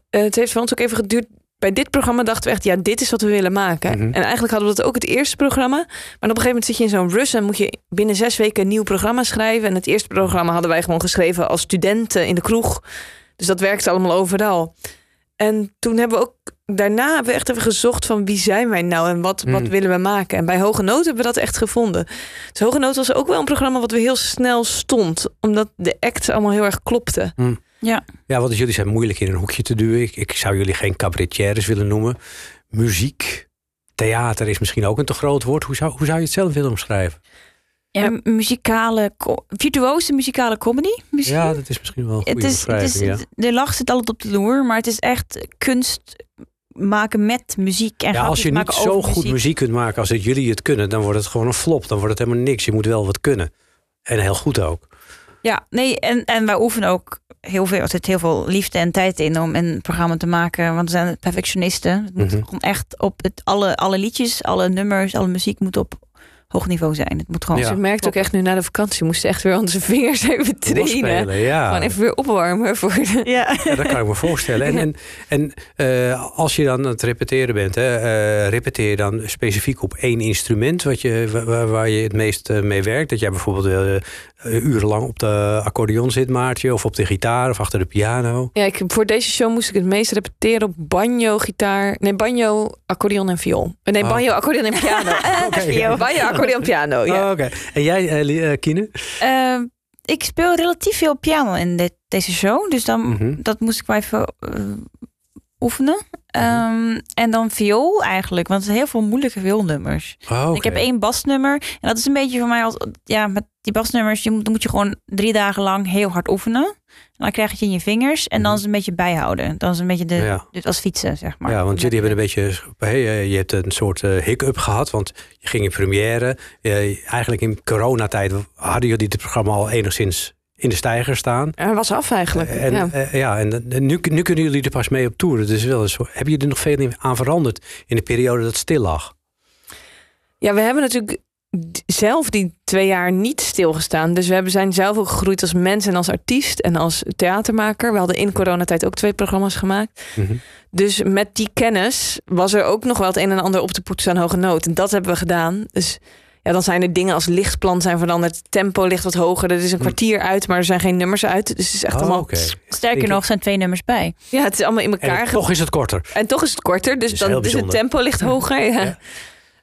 eh, het heeft voor ons ook even geduurd. Bij dit programma dachten we echt, ja, dit is wat we willen maken. Mhm. En eigenlijk hadden we dat ook het eerste programma. Maar op een gegeven moment zit je in zo'n rust en moet je binnen zes weken een nieuw programma schrijven. En het eerste programma hadden wij gewoon geschreven als studenten in de kroeg. Dus dat werkte allemaal overal. En toen hebben we ook daarna hebben we echt even gezocht van wie zijn wij nou en wat, wat Mm. willen we maken. En bij Hoge Noot hebben we dat echt gevonden. Dus Hoge Noot was ook wel een programma wat we heel snel stond. Omdat de acts allemaal heel erg klopten. Ja. Ja, want jullie zijn moeilijk in een hoekje te duwen. Ik, ik zou jullie geen cabaretières willen noemen. Muziek, theater is misschien ook een te groot woord. Hoe zou, hoe zou je het zelf willen omschrijven? Ja, muzikale, virtuose muzikale comedy. Misschien. Ja, dat is misschien wel een goede het is, het is, ja. De lach zit altijd op de loer, maar het is echt kunst maken met muziek. En Ja, als je niet zo goed muziek. kunt maken als dat jullie het kunnen, dan wordt het gewoon een flop. Dan wordt het helemaal niks. Je moet wel wat kunnen. En heel goed ook. Ja, nee, en, en wij oefenen ook heel veel. Er zit heel veel liefde en tijd in om een programma te maken. Want we zijn perfectionisten. Het moet Mhm. gewoon echt op het, alle, alle liedjes, alle nummers, alle muziek moet op hoog niveau zijn. Het moet gewoon. Ja. Je merkt ook echt nu na de vakantie, we moesten echt weer onze vingers even trainen. Ja. Gewoon even weer opwarmen voor de... Ja. Ja, dat kan ik me voorstellen. En, en, en eh, als je dan aan het repeteren bent, hè, eh, repeteer je dan specifiek op één instrument wat je, wa- waar, waar je het meest eh, mee werkt? Dat jij bijvoorbeeld urenlang op de accordeon zit, Maartje, of op de gitaar of achter de piano. Ja, ik, voor deze show moest ik het meest repeteren op banjo, gitaar... Nee, banjo, accordeon en viool. Eh, Nee, Oh. banjo, accordeon en piano. Eh, Oké. viool, Banjo, accordeon, piano, ja. Oh, Oké. En jij, eh, eh, Kine? Eh, ik speel relatief veel piano in dit, deze show. Dus dan, Mhm. dat moest ik wel even eh, oefenen. Ehm, en dan viool eigenlijk, want er zijn heel veel moeilijke vioolnummers. Oh, oké. Ik heb één basnummer. En dat is een beetje voor mij als ja, met die basnummers. Je moet, dan moet je gewoon drie dagen lang heel hard oefenen. En dan krijg je het in je vingers. En dan is het een beetje bijhouden. Dan is het een beetje de, Mhm. Ja. dit als fietsen, zeg maar. Ja, want jullie hebben een beetje, hey, eh, je hebt een soort eh, hiccup gehad, want je ging in première. Eh, eigenlijk in coronatijd hadden jullie dit programma al enigszins in de stijger staan. Hij was af eigenlijk. En, ja. eh, ja, en eh, nu, nu kunnen jullie er pas mee op toeren. Dus wel eens, heb je er nog veel aan veranderd in de periode dat stil lag? Ja, we hebben natuurlijk zelf die twee jaar niet stilgestaan. Dus we hebben, zijn zelf ook gegroeid als mens en als artiest en als theatermaker. We hadden in coronatijd ook twee programma's gemaakt. Mhm. Dus met die kennis was er ook nog wel het een en ander op te poetsen aan hoge nood. En dat hebben we gedaan. Dus ja, dan zijn er dingen als lichtplan zijn veranderd. Het tempo ligt wat hoger. Er is een kwartier uit, maar er zijn geen nummers uit. Dus het is echt Oh, allemaal... oké. Sterker nog, er zijn twee nummers bij. Ja, het is allemaal in En elkaar. ge- toch is het korter. En toch is het korter, dus, is dan, dus het tempo ligt hoger. Ja. Ja.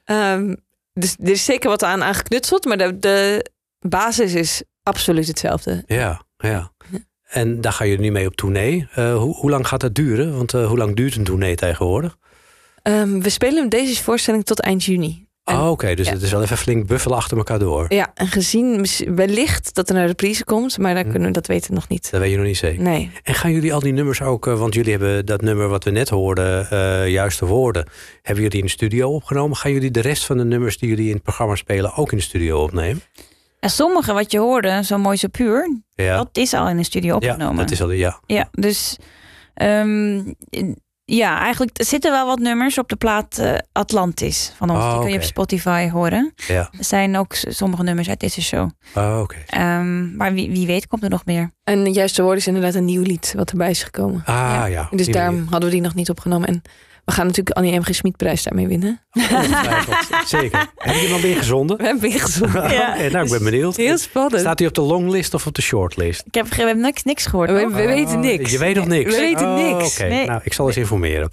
Ehm, dus er is zeker wat aan aangeknutseld, maar de, de basis is absoluut hetzelfde. Ja, ja. En daar ga je nu mee op tournee. Eh, hoe, hoe lang gaat dat duren? Want eh, hoe lang duurt een tournee tegenwoordig? Ehm, we spelen deze voorstelling tot eind juni. En- Oh, Oké, dus ja. het is wel even flink buffelen achter elkaar door. Ja, en gezien wellicht dat er een reprise komt, maar dan Hm. kunnen we dat weten nog niet. Dat weet je nog niet zeker. Nee. En gaan jullie al die nummers ook, eh, want jullie hebben dat nummer wat we net hoorden, eh juiste woorden, hebben jullie in de studio opgenomen? Gaan jullie de rest van de nummers die jullie in het programma spelen ook in de studio opnemen? En sommige wat je hoorde, zo mooi zo puur, Ja, dat is al in de studio ja opgenomen. dat is al, ja. Ja, dus ehm, ja, eigenlijk er zitten wel wat nummers op de plaat eh, Atlantis van ons. Oh, Die kun je op Spotify horen. ja. Er zijn ook sommige nummers uit deze show. Oh, Oké. Ehm, maar wie, wie weet komt er nog meer. En juist de woorden is inderdaad een nieuw lied wat erbij is gekomen. Ah Ja. ja. Dus daarom manier. hadden we die nog niet opgenomen. En we gaan natuurlijk Annie M. G. Schmid prijs daarmee winnen. Zeker. Heb je hem al ingezonden? We hebben ingezonden. Ja. Nou, ik ben benieuwd. Heel spannend. Staat hij op de longlist of op de shortlist? Ik heb, we hebben niks, niks gehoord. We, we weten Oh, niks. Je weet nog niks? We weten Oh, niks. Oké, Nee. nou, ik zal eens informeren.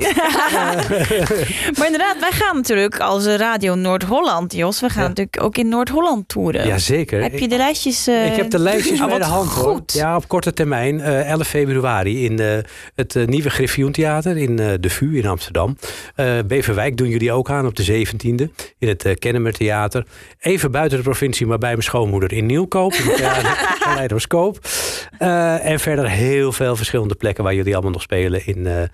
Maar inderdaad, wij gaan natuurlijk als eh, Radio Noord-Holland, Jos. We gaan Ja. natuurlijk ook in Noord-Holland toeren. Jazeker. Heb je de lijstjes? eh, Ik heb de lijstjes oh, bij de hand hoor. goed. Ja, op korte termijn. eh 11 februari in eh, het eh, nieuwe Griffioentheater in eh, de VU in Amsterdam. Eh Beverwijk doen jullie ook aan op de 17e in het uh, Kennemer Theater. Even buiten de provincie, maar bij mijn schoonmoeder in Nieuwkoop. In. Eh, en verder heel veel verschillende plekken waar jullie allemaal nog spelen in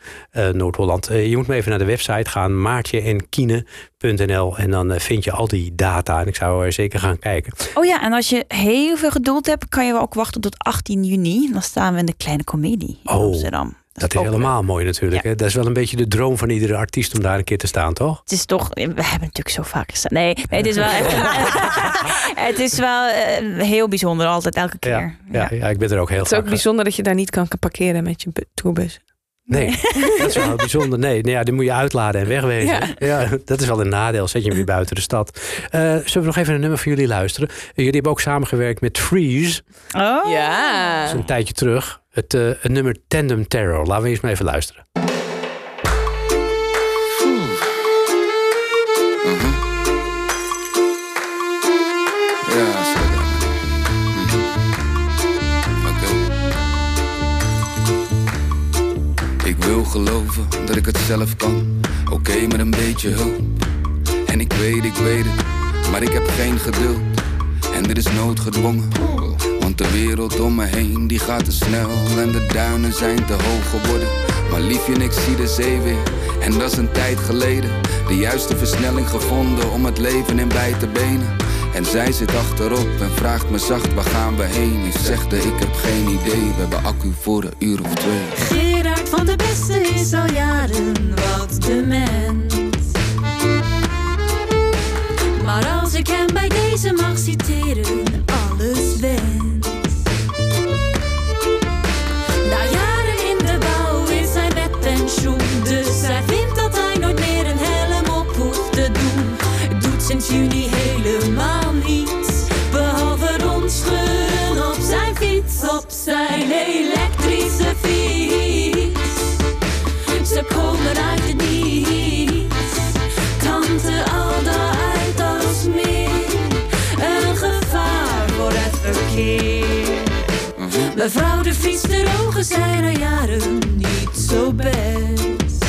Noord-Holland. Je moet maar even naar de website gaan, maartjeenkine.nl en dan eh, vind je al die data. En ik zou er zeker gaan kijken. Oh ja, en als je heel veel geduld hebt, kan je wel ook wachten tot 18 juni. Dan staan we in de Kleine Comedie in Oh. Amsterdam. Dat is helemaal mooi natuurlijk. Hè? Dat is wel een beetje de droom van iedere artiest om daar een keer te staan, toch? Het is toch, we hebben natuurlijk zo vaak gestaan. Nee, nee het is wel echt, het is wel uh, heel bijzonder altijd, elke keer. Ja, ja, ja. ik ben er ook heel Het is ook bijzonder dat je daar niet kan parkeren met je tourbus. Nee, dat is wel bijzonder. Nee, nee ja, die moet je uitladen en wegwezen. Ja. dat is wel een nadeel. Zet je hem weer buiten de stad. Uh, zullen we nog even een nummer voor jullie luisteren? Jullie hebben ook samengewerkt met Freeze. Oh. Ja. Dat is een tijdje terug. Het, uh, het nummer Tandem Terror. Laten we eens maar even luisteren. Ik wil geloven dat ik het zelf kan. Oké, met een beetje hulp. En ik weet, ik weet het, maar ik heb geen geduld. En dit is noodgedwongen. Want de wereld om me heen die gaat te snel en de duinen zijn te hoog geworden. Maar liefje, ik zie de zee weer. En dat is een tijd geleden. De juiste versnelling gevonden om het leven in bij te benen. En zij zit achterop en vraagt me zacht waar gaan we heen. Ik zegde ik heb geen idee, we hebben accu voor een uur of twee. Gerard van de Beste is al jaren wat dement. Maar als ik hem bij deze mag citeren, Mevrouw de fiets, de ogen zijn al jaren niet zo best.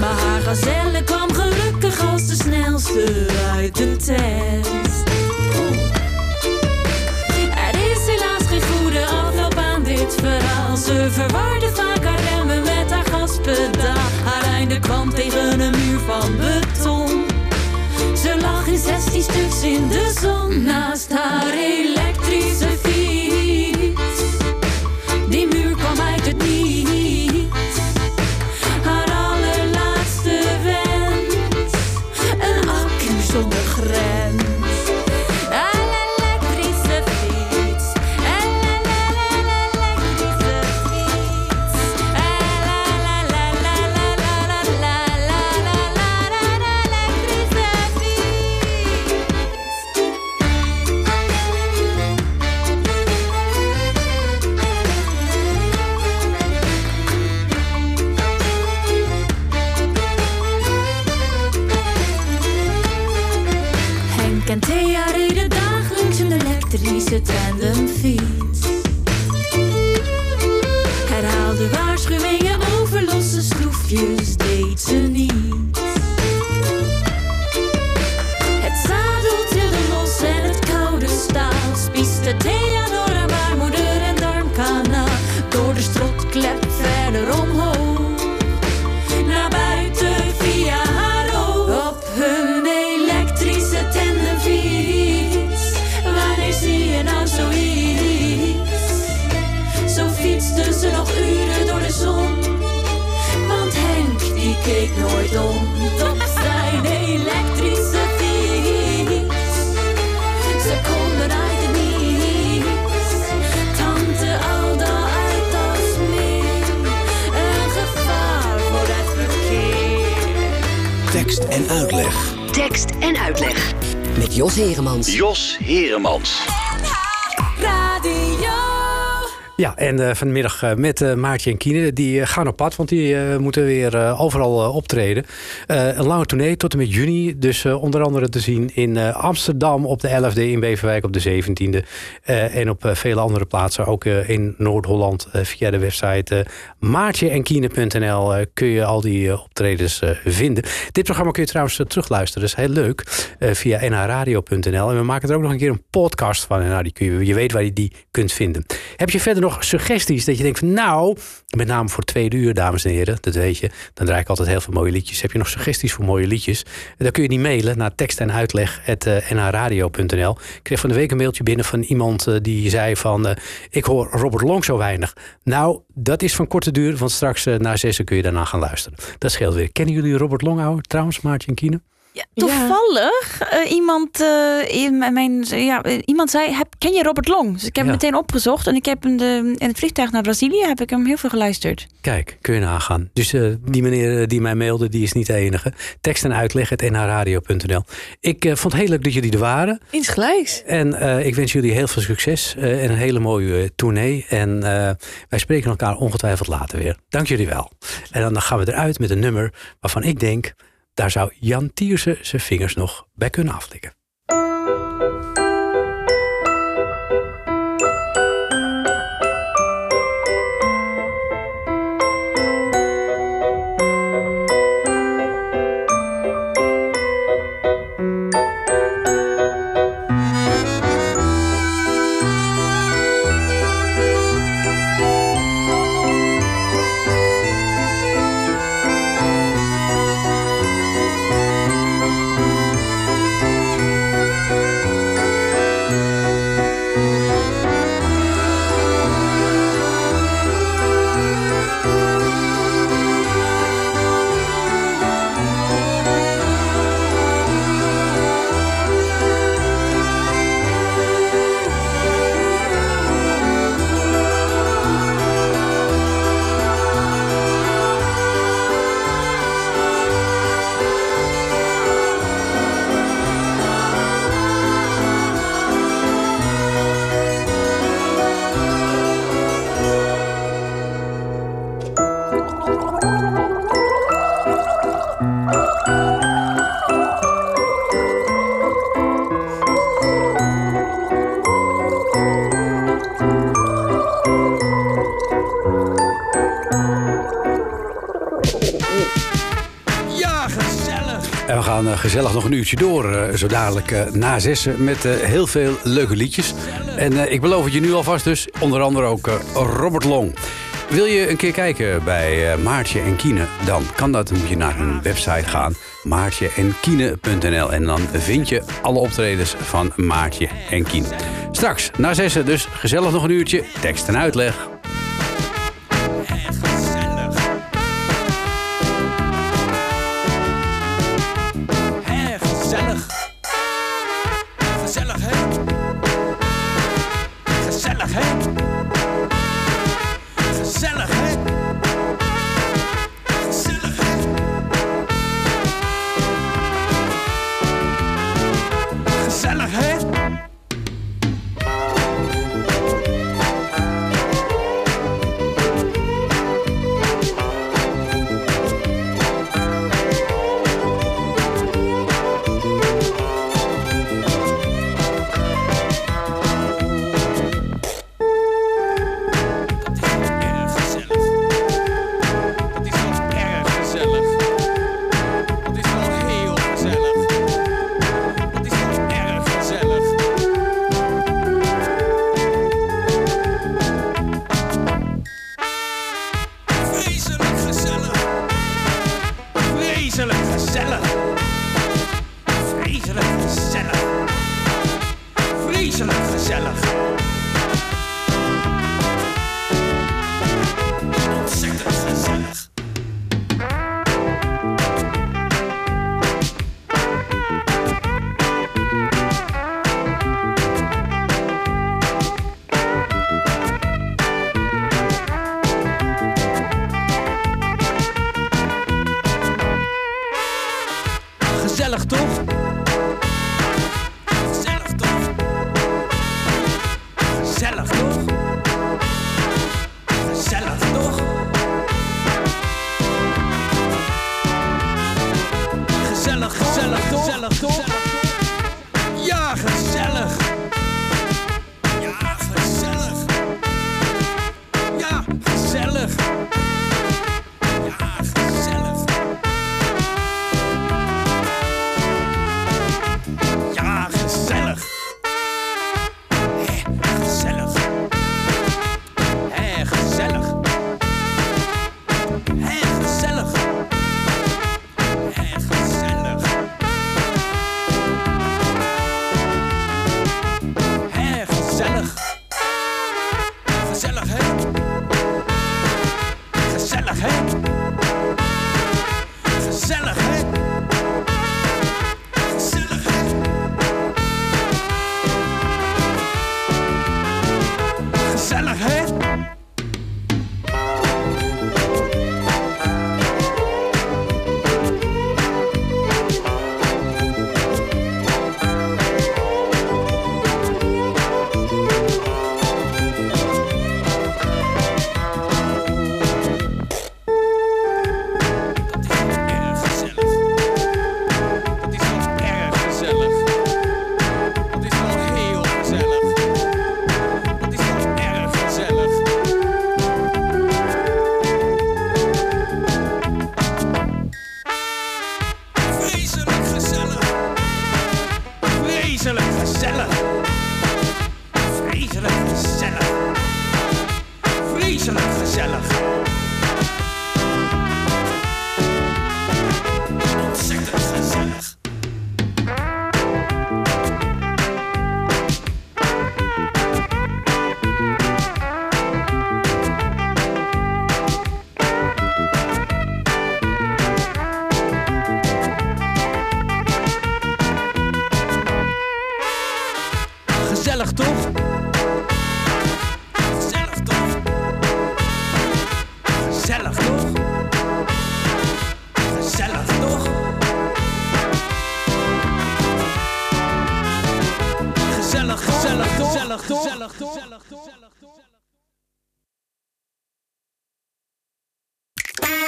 Maar haar gazelle kwam gelukkig als de snelste uit de test. Er is helaas geen goede afloop aan dit verhaal. Ze verwarde vaak haar remmen met haar gaspedaal. Haar einde kwam tegen een muur van beton. Ze lag in 16 stuks in de zon naast haar uitleg. Met Jos Heremans. Jos Heremans. Ja, en uh, vanmiddag uh, met uh, Maartje en Kine. Die gaan op pad, want die moeten weer overal optreden. een lange tournee tot en met juni. Dus onder andere te zien in Amsterdam op de 11e, in Beverwijk op de 17e. en op vele andere plaatsen, ook in Noord-Holland via de website maartjeenkine.nl kun je al die optredens vinden. Dit programma kun je trouwens terugluisteren, dat is heel leuk, via nhradio.nl. En we maken er ook nog een keer een podcast van. En nou, die kun je, je weet waar je die kunt vinden. Heb je verder nog nog suggesties dat je denkt van nou, met name voor tweede uur, dames en heren, dat weet je, dan draai ik altijd heel veel mooie liedjes. Heb je nog suggesties voor mooie liedjes? Dan kun je die mailen naar tekst en uitleg nhradio.nl. Ik kreeg van de week een mailtje binnen van iemand uh, die zei van uh, ik hoor Robert Long zo weinig. Nou, dat is van korte duur, want straks uh, na zessen kun je daarna gaan luisteren. Dat scheelt weer. Kennen jullie Robert Longhout trouwens, Maartje en Kine? Ja, toevallig uh, iemand, uh, in mijn, ja, iemand zei: heb, Ken je Robert Long? Dus ik heb hem meteen opgezocht en ik heb hem de, in het vliegtuig naar Brazilië heb ik hem heel veel geluisterd. Kijk, kun je nagaan. Dus uh, die meneer die mij mailde, die is niet de enige. Tekst en uitleg, het nhradio.nl. Ik vond het heel leuk dat jullie er waren. Insgelijks. En ik wens jullie heel veel succes en een hele mooie tournee. En wij spreken elkaar ongetwijfeld later weer. Dank jullie wel. En dan gaan we eruit met een nummer waarvan ik denk. Daar zou Jan Tierse zijn vingers nog bij kunnen aflikken. Gezellig nog een uurtje door. Uh, zo dadelijk uh, na zessen met uh, heel veel leuke liedjes. En ik beloof het je nu alvast dus. Onder andere ook Robert Long. Wil je een keer kijken bij Maartje en Kine? Dan kan dat. Dan moet je naar hun website gaan. Maartje-en-kine.nl En dan vind je alle optredens van Maartje en Kine. Straks na zessen dus gezellig nog een uurtje. Tekst en uitleg.